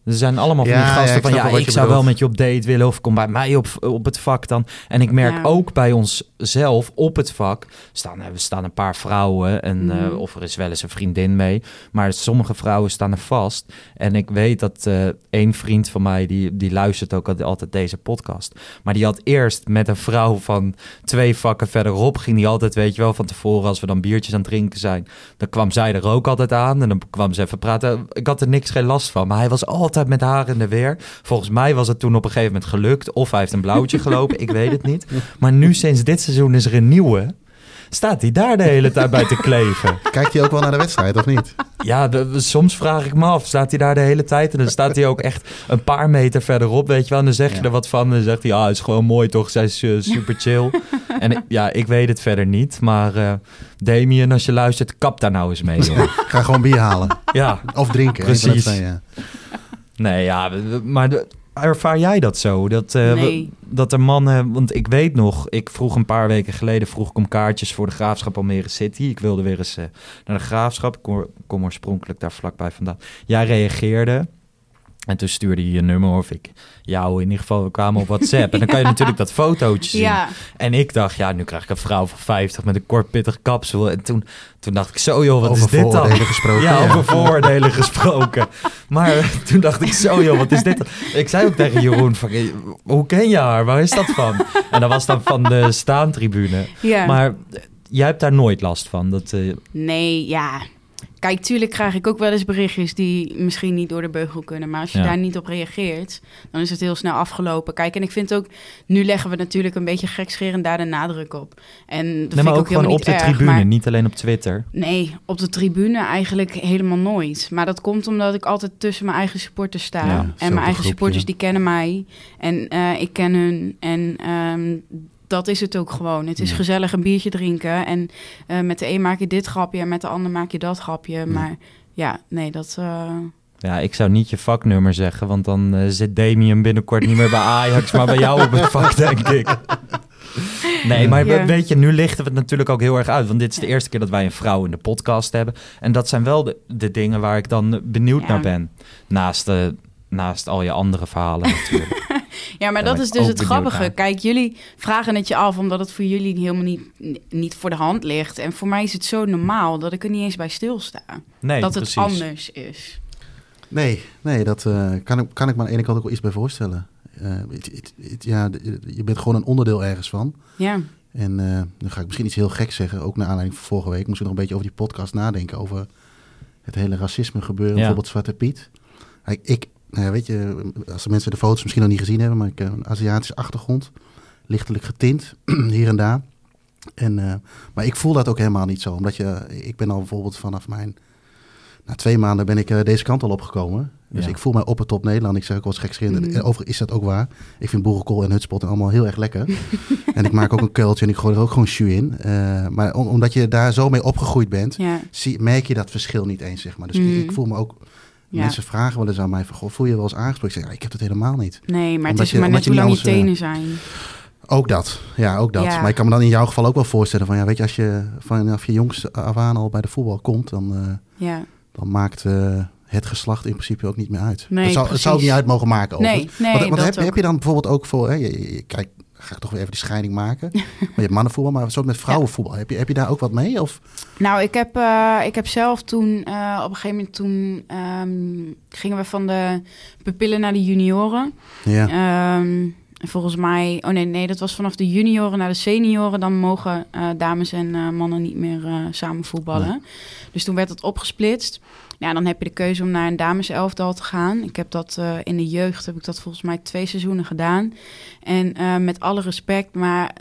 [SPEAKER 2] Er zijn allemaal van
[SPEAKER 3] Ja,
[SPEAKER 2] die
[SPEAKER 3] ja,
[SPEAKER 2] gasten van ja, ik zou wel met je op date willen of kom bij mij op, op het vak dan. En ik merk
[SPEAKER 4] Ja.
[SPEAKER 2] ook bij ons zelf op het vak staan er staan een paar vrouwen en eh,
[SPEAKER 4] Mhm.
[SPEAKER 2] of er is wel eens een vriendin mee, maar sommige vrouwen staan er vast. En ik weet dat eh één vriend van mij die die luistert ook al- altijd deze podcast, maar die had eerst met een vrouw van twee vakken verderop ging die altijd weet je wel van tevoren als we dan biertjes aan het drinken zijn, dan kwam zij er ook altijd aan en dan kwam ze even praten. Ik had er niks geen last van, maar hij was altijd met haar in de weer. Volgens mij was het toen op een gegeven moment gelukt. Of hij heeft een blauwtje gelopen, ik weet het niet. Maar nu sinds dit seizoen is er een nieuwe. Staat hij daar de hele tijd bij te kleven?
[SPEAKER 3] Kijkt hij ook wel naar de wedstrijd, of niet?
[SPEAKER 2] Ja, de- soms vraag ik me af. Staat hij daar de hele tijd? En dan staat hij ook echt een paar meter verderop, weet je wel. En dan zeg je
[SPEAKER 3] Ja.
[SPEAKER 2] er wat van. En dan zegt hij, ah, het is gewoon mooi toch? Zij is eh, super chill. en ja, ik weet het verder niet. Maar eh Damien, als je luistert, kap daar nou eens mee. joh.
[SPEAKER 3] Ga gewoon bier halen.
[SPEAKER 2] ja,
[SPEAKER 3] Of drinken. van
[SPEAKER 2] Precies.
[SPEAKER 3] twee, ja.
[SPEAKER 2] Nee, ja, maar de- ervaar jij dat zo? Dat, eh,
[SPEAKER 4] Nee.
[SPEAKER 2] dat er mannen, want ik weet nog, ik vroeg een paar weken geleden vroeg ik om kaartjes voor de Graafschap Almere City. Ik wilde weer eens eh, naar de Graafschap. Ik kom, kom oorspronkelijk daar vlakbij vandaan. Jij reageerde. En toen stuurde je je nummer of ik jou in ieder geval, we kwamen op WhatsApp. En dan kan je natuurlijk dat fotootje zien.
[SPEAKER 4] ja,
[SPEAKER 2] En ik dacht, ja, nu krijg ik een vrouw van 50 met een kort pittig kapsel. En toen, toen dacht ik zo, joh, wat
[SPEAKER 3] Over
[SPEAKER 2] is dit dan?
[SPEAKER 3] gesproken.
[SPEAKER 2] Ja,
[SPEAKER 3] ja.
[SPEAKER 2] over vooroordelen gesproken. Maar toen dacht ik zo, joh, wat is dit? dan? Ik zei ook tegen Jeroen, van, hoe ken je haar? Waar is dat van? En dat was dan van de staantribune.
[SPEAKER 4] ja.
[SPEAKER 2] Maar jij hebt daar nooit last van. Dat, eh,
[SPEAKER 4] Nee, ja. Kijk, tuurlijk krijg ik ook wel eens berichtjes die misschien niet door de beugel kunnen. Maar als je
[SPEAKER 2] Ja.
[SPEAKER 4] daar niet op reageert, dan is het heel snel afgelopen. Kijk, en ik vind ook, nu leggen we natuurlijk een beetje gekscherend daar de nadruk op. En dat
[SPEAKER 2] nee,
[SPEAKER 4] vind
[SPEAKER 2] maar
[SPEAKER 4] ik
[SPEAKER 2] ook
[SPEAKER 4] ook
[SPEAKER 2] gewoon op de
[SPEAKER 4] erg,
[SPEAKER 2] tribune,
[SPEAKER 4] maar-
[SPEAKER 2] niet alleen op Twitter.
[SPEAKER 4] Nee, op de tribune eigenlijk helemaal nooit. Maar dat komt omdat ik altijd tussen mijn eigen supporters sta.
[SPEAKER 2] Ja,
[SPEAKER 4] en mijn eigen
[SPEAKER 3] groepje.
[SPEAKER 4] supporters die kennen mij. En eh, ik ken hun. En ehm, dat is het ook gewoon. Het is
[SPEAKER 3] Ja.
[SPEAKER 4] gezellig een biertje drinken. En eh, met de een maak je dit grapje en met de ander maak je dat grapje. Maar ja, nee, dat... eh,
[SPEAKER 2] Ja, ik zou niet je vaknummer zeggen, want dan eh, zit Damien binnenkort niet meer bij Ajax, maar bij jou op het vak, denk ik. Nee, maar
[SPEAKER 4] Ja.
[SPEAKER 2] weet je, nu lichten we het natuurlijk ook heel erg uit. Want dit is de eerste keer dat wij een vrouw in de podcast hebben. En dat zijn wel de, de dingen waar ik dan benieuwd naar ben. Naast, naast al je andere verhalen natuurlijk.
[SPEAKER 4] Ja, maar dat is dus het grappige.
[SPEAKER 2] naar.
[SPEAKER 4] Kijk, jullie vragen het je af omdat het voor jullie helemaal niet, niet voor de hand ligt. En voor mij is het zo normaal dat ik er niet eens bij stilsta.
[SPEAKER 2] Nee,
[SPEAKER 4] dat
[SPEAKER 2] precies.
[SPEAKER 4] het anders is.
[SPEAKER 3] Nee, nee dat eh, kan, ik, kan ik me aan de ene kant ook wel iets bij voorstellen. Eh, ja, je bent gewoon een onderdeel ergens van.
[SPEAKER 4] Ja,
[SPEAKER 3] En eh, dan ga ik misschien iets heel geks zeggen, ook naar aanleiding van vorige week. Moest ik nog een beetje over die podcast nadenken, over het hele racisme gebeuren,
[SPEAKER 2] Ja.
[SPEAKER 3] bijvoorbeeld Zwarte Piet. Ik, ik nou ja, weet je, als de mensen de foto's misschien nog niet gezien hebben, maar ik heb een Aziatische achtergrond, lichtelijk getint, hier en daar. En, eh, maar ik voel dat ook helemaal niet zo, omdat je, ik ben al bijvoorbeeld vanaf mijn, na twee maanden ben ik eh, deze kant al opgekomen. Dus
[SPEAKER 2] Ja.
[SPEAKER 3] ik voel mij op het top Nederland. Ik zeg ook wel eens gekscherend.
[SPEAKER 4] Mhm.
[SPEAKER 3] En Overigens is dat ook waar. Ik vind boerenkool en hutspot allemaal heel erg lekker. en ik maak ook een kuiltje en ik gooi er ook gewoon jus in. Eh, maar om- omdat je daar zo mee opgegroeid bent,
[SPEAKER 4] ja.
[SPEAKER 3] zie, merk je dat verschil niet eens, zeg maar. Dus ik, ik voel me ook...
[SPEAKER 4] Ja.
[SPEAKER 3] Mensen vragen wel eens aan mij van, goh, voel je je wel eens aangesproken? Ik zeg, ja, ik heb dat helemaal niet.
[SPEAKER 4] Nee, maar het is
[SPEAKER 3] je-
[SPEAKER 4] maar net hoe lang je tenen
[SPEAKER 3] anders,
[SPEAKER 4] zijn.
[SPEAKER 3] Ook dat, ja, ook dat.
[SPEAKER 4] Ja.
[SPEAKER 3] Maar ik kan me dan in jouw geval ook wel voorstellen van, ja, weet je, als je vanaf je jongs af aan al bij de voetbal komt, dan, eh,
[SPEAKER 4] Ja.
[SPEAKER 3] dan maakt eh, het geslacht in principe ook niet meer uit.
[SPEAKER 4] Nee,
[SPEAKER 3] het, zou, het zou niet uit mogen maken. Over.
[SPEAKER 4] Nee, nee,
[SPEAKER 3] want heb, heb je dan bijvoorbeeld ook voor, hè, je, je- je- kijk, ga ik toch weer even die scheiding maken. maar je hebt mannenvoetbal, maar zo met vrouwenvoetbal. Heb, je, heb je daar ook wat mee? Of?
[SPEAKER 4] Nou, ik heb, eh, ik heb zelf toen, eh, op een gegeven moment toen, eh, ehm, gingen we van de pupillen naar de junioren.
[SPEAKER 3] Ja.
[SPEAKER 4] Ehm, volgens mij, oh nee, nee, dat was vanaf de junioren naar de senioren. Dan mogen eh, dames en eh, mannen niet meer eh, samen voetballen. Dus toen werd het opgesplitst. Ja, dan heb je de keuze om naar een dameselftal te gaan. Ik heb dat in de jeugd, heb ik dat volgens mij twee seizoenen gedaan. En met alle respect, maar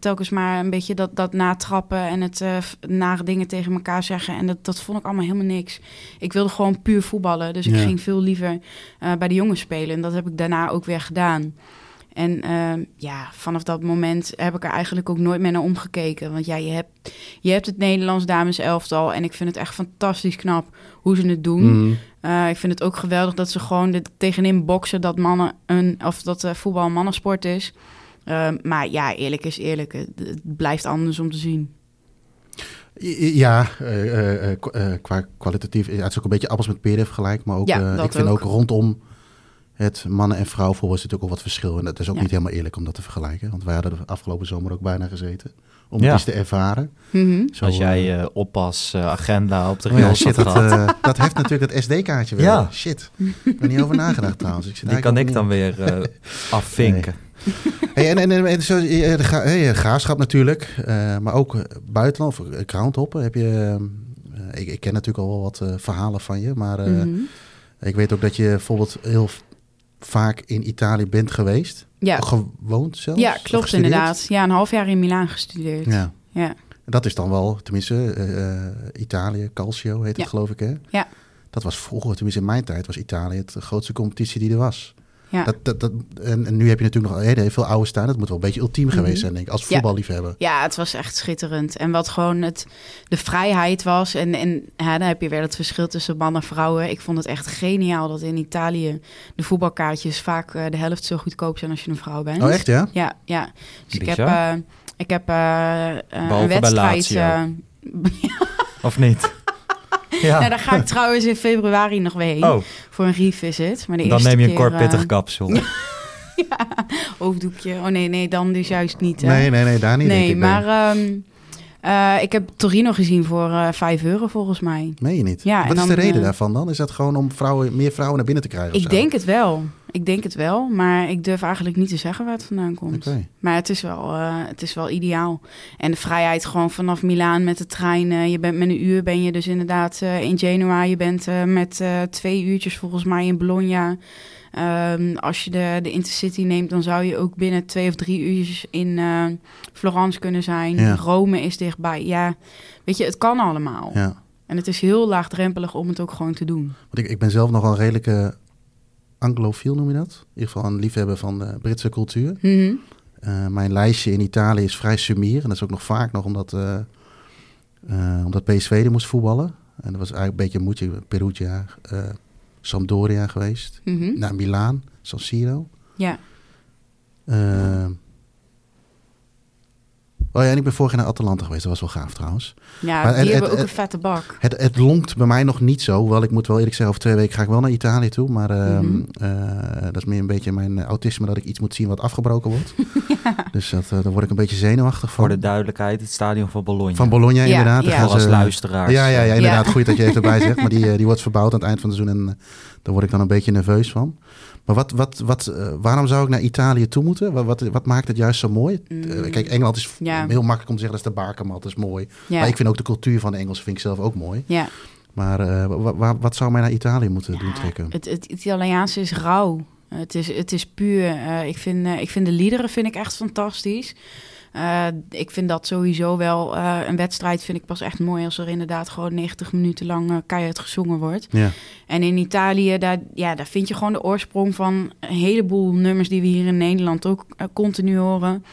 [SPEAKER 4] telkens maar een beetje dat, dat natrappen en het nare dingen tegen elkaar zeggen. En dat, dat vond ik allemaal helemaal niks. Ik wilde gewoon puur voetballen. Dus ik ging veel liever bij de jongens spelen. En dat heb ik daarna ook weer gedaan. En eh, ja, vanaf dat moment heb ik er eigenlijk ook nooit meer naar omgekeken. Want ja, je hebt, je hebt het Nederlands dames elftal. En ik vind het echt fantastisch knap hoe ze het doen.
[SPEAKER 3] Mhm.
[SPEAKER 4] Eh, ik vind het ook geweldig dat ze gewoon tegenin boksen dat mannen een of dat eh, voetbal een mannensport is. Eh, maar ja, eerlijk is eerlijk. Het, het blijft anders om te zien.
[SPEAKER 3] Ja, eh, qua kwalitatief. ja, Het is ook een beetje appels met peren vergelijk. Maar ook,
[SPEAKER 4] Ja,
[SPEAKER 3] ik vind
[SPEAKER 4] ook.
[SPEAKER 3] ook rondom het mannen- en vrouwenvoetbal is natuurlijk ook wat verschil. En dat is ook
[SPEAKER 4] Ja.
[SPEAKER 3] niet helemaal eerlijk om dat te vergelijken. Want wij hadden er afgelopen zomer ook bijna gezeten. Om
[SPEAKER 2] Ja.
[SPEAKER 3] het eens te ervaren.
[SPEAKER 4] Mhm.
[SPEAKER 3] Zo,
[SPEAKER 2] Als jij
[SPEAKER 3] eh,
[SPEAKER 2] eh, oppas eh, agenda op de
[SPEAKER 3] oh ja, shit, dat, eh, heeft natuurlijk het SD-kaartje weer.
[SPEAKER 2] Ja.
[SPEAKER 3] Shit, ik er niet over nagedacht trouwens. Ik zit
[SPEAKER 2] die kan ik dan weer eh, afvinken.
[SPEAKER 3] Hey, en, en, en, en zo, de ga, hey, graafschap natuurlijk, eh, maar ook buitenland, of groundhoppen. Heb je, ik, ik ken natuurlijk al wel wat verhalen van je, maar eh,
[SPEAKER 4] Mhm.
[SPEAKER 3] ik weet ook dat je bijvoorbeeld heel vaak in Italië bent geweest.
[SPEAKER 4] Ja.
[SPEAKER 3] Gewoond zelfs?
[SPEAKER 4] ja, klopt inderdaad. Ja, een half jaar in Milaan gestudeerd.
[SPEAKER 3] Ja.
[SPEAKER 4] Ja.
[SPEAKER 3] Dat is dan wel, tenminste, eh, eh, Italië, Calcio heet het
[SPEAKER 4] Ja.
[SPEAKER 3] geloof ik hè?
[SPEAKER 4] Ja.
[SPEAKER 3] Dat was vroeger, tenminste in mijn tijd, was Italië het de grootste competitie die er was.
[SPEAKER 4] Ja.
[SPEAKER 3] Dat, dat, dat, en, en nu heb je natuurlijk nog heel veel oude staan. Dat moet wel een beetje ultiem geweest
[SPEAKER 4] Mhm.
[SPEAKER 3] zijn, denk ik, als
[SPEAKER 4] Ja.
[SPEAKER 3] voetballiefhebber.
[SPEAKER 4] Ja, het was echt schitterend. En wat gewoon het, de vrijheid was. En, en ja, dan heb je weer het verschil tussen man en vrouwen. Ik vond het echt geniaal dat in Italië de voetbalkaartjes vaak eh, de helft zo goedkoop zijn als je een vrouw bent.
[SPEAKER 3] Oh, echt ja?
[SPEAKER 4] Ja, ja. Dus ik heb, eh, ik heb eh, een
[SPEAKER 2] bij
[SPEAKER 4] wedstrijd.
[SPEAKER 2] Lazio. Of niet? Ja.
[SPEAKER 4] nou, daar ga ik trouwens in februari nog weer heen
[SPEAKER 2] oh,
[SPEAKER 4] voor een revisit. Maar de
[SPEAKER 2] dan neem je een
[SPEAKER 4] keer,
[SPEAKER 2] kort
[SPEAKER 4] eh,
[SPEAKER 2] pittig kapsel.
[SPEAKER 4] hoofddoekje. Oh nee, nee, dan dus juist niet. hè.
[SPEAKER 3] Nee, nee, nee, daar niet. denk
[SPEAKER 4] nee,
[SPEAKER 3] ik,
[SPEAKER 4] maar ehm, eh, ik heb Torino gezien voor eh 5 euro volgens mij.
[SPEAKER 3] Meen je niet?
[SPEAKER 4] Ja,
[SPEAKER 3] Wat is de reden
[SPEAKER 4] eh,
[SPEAKER 3] daarvan dan? Is dat gewoon om vrouwen, meer vrouwen naar binnen te krijgen?
[SPEAKER 4] Ik denk het wel. Ik denk het wel, maar ik durf eigenlijk niet te zeggen waar het vandaan komt. Maar het is, wel, het is wel ideaal. En de vrijheid gewoon vanaf Milaan met de trein. je bent met een uur ben je dus inderdaad in Genua. Je bent met twee uurtjes volgens mij in Bologna. Ehm, als je de, de Intercity neemt, dan zou je ook binnen twee of drie uurtjes in eh, Florence kunnen zijn.
[SPEAKER 3] Ja.
[SPEAKER 4] Rome is dichtbij. Ja, weet je, het kan allemaal.
[SPEAKER 3] Ja.
[SPEAKER 4] En het is heel laagdrempelig om het ook gewoon te doen.
[SPEAKER 3] Want ik, ik ben zelf nogal redelijke anglofiel, noem je dat? In ieder geval een liefhebber van de Britse cultuur.
[SPEAKER 4] Mhm.
[SPEAKER 3] Eh, mijn lijstje in Italië is vrij sumier. En dat is ook nog vaak nog omdat, eh, omdat PSV er moest voetballen. En dat was eigenlijk een beetje een moedje. Perugia, Sampdoria geweest.
[SPEAKER 4] Mhm.
[SPEAKER 3] Naar Milaan, San Siro.
[SPEAKER 4] Ja.
[SPEAKER 3] Eh, oh ja, en ik ben vorig jaar naar Atalanta geweest. Dat was wel gaaf trouwens.
[SPEAKER 4] Ja,
[SPEAKER 3] Maar
[SPEAKER 4] die
[SPEAKER 3] het-
[SPEAKER 4] hebben
[SPEAKER 3] het-
[SPEAKER 4] ook een vette bak.
[SPEAKER 3] Het, het lonkt bij mij nog niet zo. Hoewel ik moet wel eerlijk zeggen, over twee weken ga ik wel naar Italië toe. Maar ehm,
[SPEAKER 4] Mhm.
[SPEAKER 3] eh, dat is meer een beetje mijn autisme dat ik iets moet zien wat afgebroken wordt. Dus dat, eh, daar word ik een beetje zenuwachtig van.
[SPEAKER 2] Voor de duidelijkheid, het stadion van Bologna.
[SPEAKER 3] Van Bologna
[SPEAKER 4] Ja,
[SPEAKER 3] inderdaad. Daar
[SPEAKER 4] ja.
[SPEAKER 3] gaan
[SPEAKER 2] Voor als
[SPEAKER 3] ze-
[SPEAKER 2] luisteraars.
[SPEAKER 3] Ja, ja, ja, inderdaad.
[SPEAKER 4] Ja.
[SPEAKER 3] Goed dat je even erbij zegt. Maar die, eh, die wordt verbouwd aan het eind van het seizoen. En eh, daar word ik dan een beetje nerveus van. Maar wat, wat, wat, eh, waarom zou ik naar Italië toe moeten? Wat, wat, wat maakt het juist zo mooi?
[SPEAKER 4] Mm.
[SPEAKER 3] Eh, kijk, Engeland is
[SPEAKER 4] Ja.
[SPEAKER 3] Heel makkelijk om te zeggen dat is de bakermat. Dat is mooi.
[SPEAKER 4] Ja.
[SPEAKER 3] Maar ik vind ook de cultuur van de Engelsen vind ik zelf ook mooi.
[SPEAKER 4] ja.
[SPEAKER 3] Maar eh, wa- wa- wat zou mij naar Italië moeten doen trekken?
[SPEAKER 4] Het, het Italiaanse is rauw. Het is, het is puur. Eh, ik, vind, eh, ik vind de liederen vind ik echt fantastisch. Ik vind dat sowieso wel een wedstrijd vind ik pas echt mooi als er inderdaad gewoon 90 minuten lang keihard gezongen wordt.
[SPEAKER 3] Ja.
[SPEAKER 4] En in Italië, daar, ja, daar vind je gewoon de oorsprong van een heleboel nummers die we hier in Nederland ook continu horen.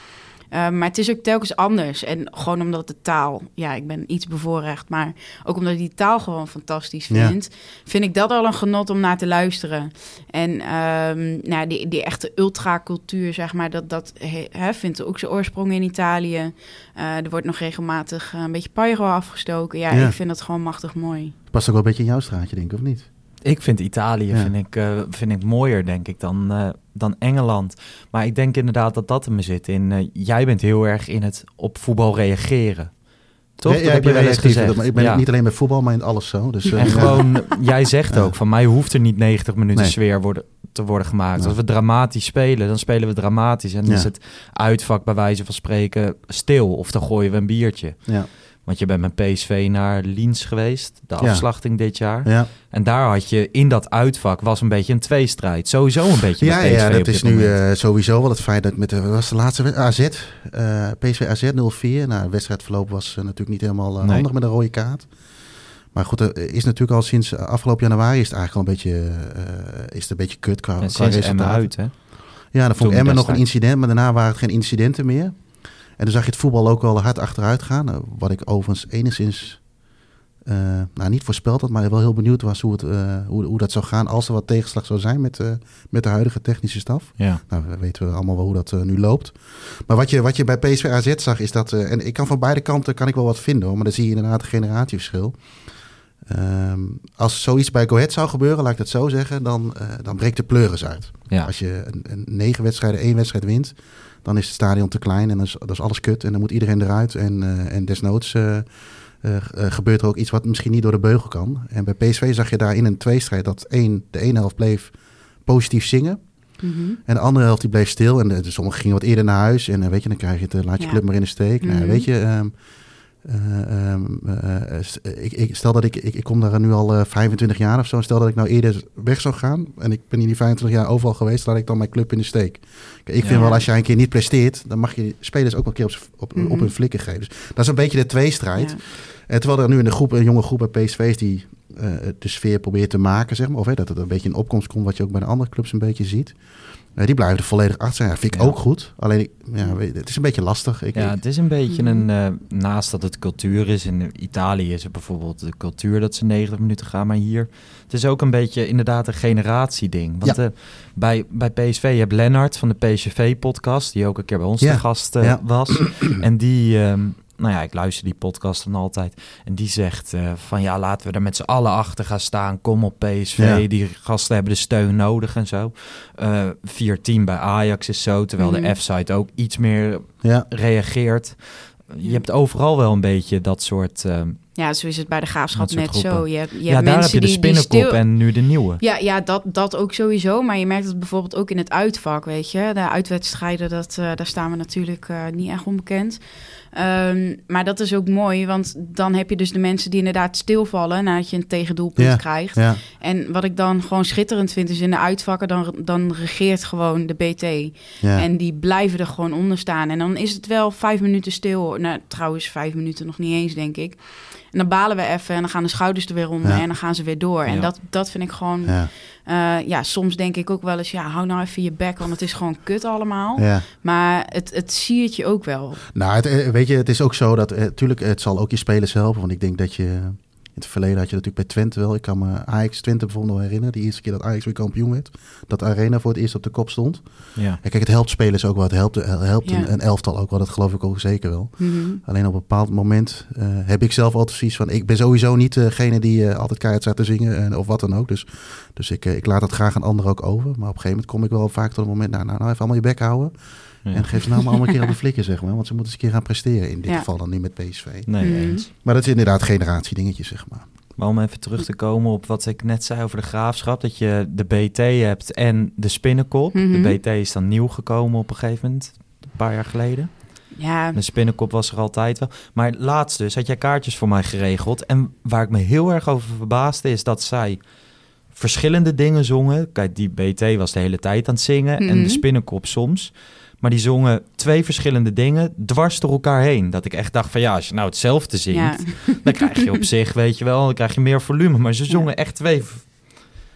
[SPEAKER 4] Eh, maar het is ook telkens anders. En gewoon omdat de taal, ja, ik ben iets bevoorrecht, maar ook omdat ik die taal gewoon fantastisch
[SPEAKER 3] Ja.
[SPEAKER 4] vind, vind ik dat al een genot om naar te luisteren. En ehm, nou, die, die echte ultracultuur, zeg maar, dat, dat he- hè, vindt ook zijn oorsprong in Italië. Eh, er wordt nog regelmatig een beetje pyro afgestoken. Ja,
[SPEAKER 3] Ja.
[SPEAKER 4] ik vind dat gewoon machtig mooi.
[SPEAKER 3] Past ook wel een beetje in jouw straatje, denk ik, of niet?
[SPEAKER 2] Ik vind Italië
[SPEAKER 3] Ja.
[SPEAKER 2] vind ik, eh, vind ik mooier, denk ik, dan, eh, dan Engeland. Maar ik denk inderdaad dat dat in me zit. In, eh, jij bent heel erg in het op voetbal reageren. Toch?
[SPEAKER 3] Ja,
[SPEAKER 2] heb je wel eens gezegd.
[SPEAKER 3] Maar ik ben
[SPEAKER 2] Ja.
[SPEAKER 3] niet alleen bij voetbal, maar in alles zo. Dus,
[SPEAKER 2] En gewoon, jij zegt ook, van mij hoeft er niet 90 minuten
[SPEAKER 3] Nee.
[SPEAKER 2] sfeer worden, te worden gemaakt.
[SPEAKER 3] Nee.
[SPEAKER 2] Als we dramatisch spelen, dan spelen we dramatisch. En dan is het uitvak bij wijze van spreken stil. Of dan gooien we een biertje.
[SPEAKER 3] ja,
[SPEAKER 2] Want je bent met PSV naar Liens geweest, de
[SPEAKER 3] Ja.
[SPEAKER 2] afslachting dit jaar.
[SPEAKER 3] ja.
[SPEAKER 2] En daar had je in dat uitvak was een beetje een tweestrijd. Sowieso een beetje
[SPEAKER 3] Ja,
[SPEAKER 2] met PSV
[SPEAKER 3] ja, dat is nu eh, sowieso wel het feit dat met de, was de laatste? AZ, eh, PSV AZ 0-4. Nou, de wedstrijdverloop was eh, natuurlijk niet helemaal
[SPEAKER 2] Nee.
[SPEAKER 3] handig met een rode kaart. Maar goed, er is natuurlijk al sinds afgelopen januari is het eigenlijk al een beetje, is het een beetje kut qua,
[SPEAKER 2] En
[SPEAKER 3] resultaten.
[SPEAKER 2] uit, hè?
[SPEAKER 3] Ja, dan vond ik Emmen nog een incident, maar daarna waren het geen incidenten meer. En dan zag je het voetbal ook wel hard achteruit gaan. eh, Wat ik overigens enigszins, eh, nou niet voorspeld had, maar wel heel benieuwd was hoe, het, eh, hoe, hoe dat zou gaan als er wat tegenslag zou zijn met, met de huidige technische staf.
[SPEAKER 2] Ja.
[SPEAKER 3] Nou, we weten we allemaal wel hoe dat nu loopt. Maar wat je, wat je bij PSV AZ zag, is dat... en ik kan van beide kanten kan ik wel wat vinden, hoor, maar dan zie je inderdaad een generatieverschil. Ehm, als zoiets bij Go Ahead zou gebeuren, laat ik het zo zeggen, dan, dan breekt de pleuris uit.
[SPEAKER 2] Ja.
[SPEAKER 3] Als je een, een negen wedstrijden, één wedstrijd wint, dan is het stadion te klein en dan is, dat is alles kut. En dan moet iedereen eruit. En, eh, en desnoods eh, eh, gebeurt er ook iets wat misschien niet door de beugel kan. En bij PSV zag je daar in een tweestrijd dat één, de ene helft bleef positief zingen.
[SPEAKER 4] Mhm.
[SPEAKER 3] En de andere helft die bleef stil. En de, de sommigen gingen wat eerder naar huis. En weet je, dan krijg je het, laat je
[SPEAKER 4] Ja.
[SPEAKER 3] club maar in de steek. Nou,
[SPEAKER 4] Mhm.
[SPEAKER 3] weet je, ehm, eh, ehm, eh, ik, ik, stel dat ik, ik, ik kom daar nu al eh, 25 jaar of zo. Stel dat ik nou eerder weg zou gaan. En ik ben in die 25 jaar overal geweest. Laat ik dan mijn club in de steek. Kijk, ik vind wel, als jij een keer niet presteert. Dan mag je spelers ook wel een keer op, op,
[SPEAKER 4] Mhm.
[SPEAKER 3] op hun flikken geven. Dus dat is een beetje de tweestrijd.
[SPEAKER 4] Ja.
[SPEAKER 3] En terwijl er nu in de groep, een jonge groep bij PSV is die de sfeer probeert te maken, zeg maar. Of hè, dat het een beetje in opkomst komt, wat je ook bij de andere clubs een beetje ziet. Eh, die blijven er volledig achter zijn. Ja, vind ik
[SPEAKER 2] Ja.
[SPEAKER 3] ook goed. Alleen, ja, weet- het is een beetje lastig. Ik,
[SPEAKER 2] Ja, het is een beetje een... eh, naast dat het cultuur is, in Italië is het bijvoorbeeld de cultuur dat ze 90 minuten gaan. Maar hier, het is ook een beetje inderdaad een generatieding. Want
[SPEAKER 3] Ja.
[SPEAKER 2] eh, bij, bij PSV, je hebt Lennart van de PSV-podcast, die ook een keer bij ons te gast eh, was. en die... ehm, nou ja, ik luister die podcast dan altijd. En die zegt eh, van ja, laten we er met z'n allen achter gaan staan. Kom op PSV.
[SPEAKER 3] Ja.
[SPEAKER 2] Die gasten hebben de steun nodig en zo. Eh 4-10 bij Ajax is zo. Terwijl de F-site ook iets meer
[SPEAKER 3] ja,
[SPEAKER 2] reageert. Je hebt overal wel een beetje dat soort... ehm,
[SPEAKER 4] Ja, zo is het bij de graafschap net zo. Je hebt, je
[SPEAKER 2] ja,
[SPEAKER 4] hebt
[SPEAKER 2] daar heb
[SPEAKER 4] mensen
[SPEAKER 2] je de
[SPEAKER 4] die, die
[SPEAKER 2] spinnenkop
[SPEAKER 4] stil...
[SPEAKER 2] en nu de nieuwe.
[SPEAKER 4] Ja, ja dat, dat ook sowieso. Maar je merkt het bijvoorbeeld ook in het uitvak, weet je. De uitwedstrijden, dat, eh, daar staan we natuurlijk eh, niet echt onbekend. Ehm, maar dat is ook mooi, want dan heb je dus de mensen die inderdaad stilvallen... nadat je een tegendoelpunt
[SPEAKER 3] Ja.
[SPEAKER 4] krijgt.
[SPEAKER 3] ja,
[SPEAKER 4] En wat ik dan gewoon schitterend vind, is in de uitvakken... dan, dan regeert gewoon de BT.
[SPEAKER 3] ja.
[SPEAKER 4] En die blijven er gewoon onder staan. En dan is het wel vijf minuten stil. Nou, trouwens, vijf minuten nog niet eens, denk ik. En dan balen we even en dan gaan de schouders er weer onder en dan gaan ze weer door. En dat, dat vind ik gewoon...
[SPEAKER 3] ja,
[SPEAKER 4] eh, ja, soms denk ik ook wel eens, ja, hou nou even je bek, want het is gewoon kut allemaal.
[SPEAKER 3] ja.
[SPEAKER 4] Maar het, het siert je ook wel.
[SPEAKER 3] Nou, het, eh, weet je, het is ook zo dat... eh, tuurlijk, het zal ook je spelers helpen. Want ik denk dat je... In het verleden had je natuurlijk bij Twente wel. Ik kan me Ajax Twente bijvoorbeeld wel herinneren. Die eerste keer dat Ajax weer kampioen werd. Dat Arena voor het eerst op de kop stond.
[SPEAKER 2] Ja.
[SPEAKER 3] Ja, kijk, het helpt spelers ook wel. Het helpt, het helpt
[SPEAKER 4] Ja.
[SPEAKER 3] een, een elftal ook wel. Dat geloof ik ook zeker wel.
[SPEAKER 4] Mhm.
[SPEAKER 3] Alleen op een bepaald moment eh, heb ik zelf altijd zoiets van... Ik ben sowieso niet degene die eh, altijd keihard staat te zingen en, of wat dan ook. Dus, dus ik, eh, ik laat dat graag aan anderen ook over. Maar op een gegeven moment kom ik wel vaak tot het moment... Nou, nou, nou even allemaal je bek houden.
[SPEAKER 2] Ja.
[SPEAKER 3] En geef ze nou maar allemaal een keer op de flikken, zeg maar. Want ze moeten eens een keer gaan presteren. In dit
[SPEAKER 4] Ja.
[SPEAKER 3] geval dan nu met PSV.
[SPEAKER 2] Nee,
[SPEAKER 4] Mhm.
[SPEAKER 2] eens.
[SPEAKER 3] Maar dat is inderdaad generatiedingetje, zeg maar.
[SPEAKER 2] Maar om even terug te komen op wat ik net zei over de graafschap. Dat je de BT hebt en de spinnenkop.
[SPEAKER 4] Mhm.
[SPEAKER 2] De BT is dan nieuw gekomen op een gegeven moment. Een paar jaar geleden.
[SPEAKER 4] Ja,
[SPEAKER 2] De spinnenkop was er altijd wel. Maar laatst dus had jij kaartjes voor mij geregeld. En waar ik me heel erg over verbaasde is dat zij verschillende dingen zongen. Kijk, die BT was de hele tijd aan het zingen en
[SPEAKER 4] Mhm.
[SPEAKER 2] de spinnenkop soms. Maar die zongen twee verschillende dingen dwars door elkaar heen. Dat ik echt dacht van ja, als je nou hetzelfde zingt,
[SPEAKER 4] ja,
[SPEAKER 2] dan krijg je op zich, weet je wel, dan krijg je meer volume. Maar ze zongen echt twee,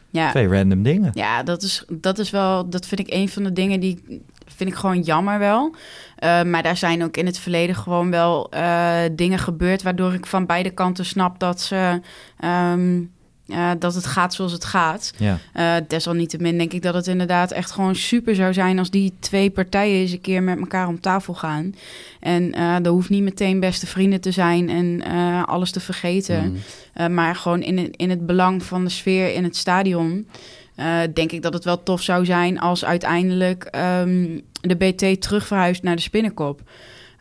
[SPEAKER 4] ja.
[SPEAKER 2] twee random dingen.
[SPEAKER 4] Ja, dat is, dat is wel, dat vind ik een van de dingen die vind ik gewoon jammer wel. Eh, maar daar zijn ook in het verleden gewoon wel eh, dingen gebeurd waardoor ik van beide kanten snap dat ze. ehm, eh, dat het gaat zoals het gaat.
[SPEAKER 2] Ja,
[SPEAKER 4] Eh, desalniettemin denk ik dat het inderdaad echt gewoon super zou zijn als die twee partijen eens een keer met elkaar om tafel gaan. En eh er hoeft niet meteen beste vrienden te zijn en alles te vergeten.
[SPEAKER 3] Mm.
[SPEAKER 4] Uh, maar gewoon in het, in het belang van de sfeer in het stadion. uh, denk ik dat het wel tof zou zijn als uiteindelijk um, de BT terug verhuist naar de spinnenkop.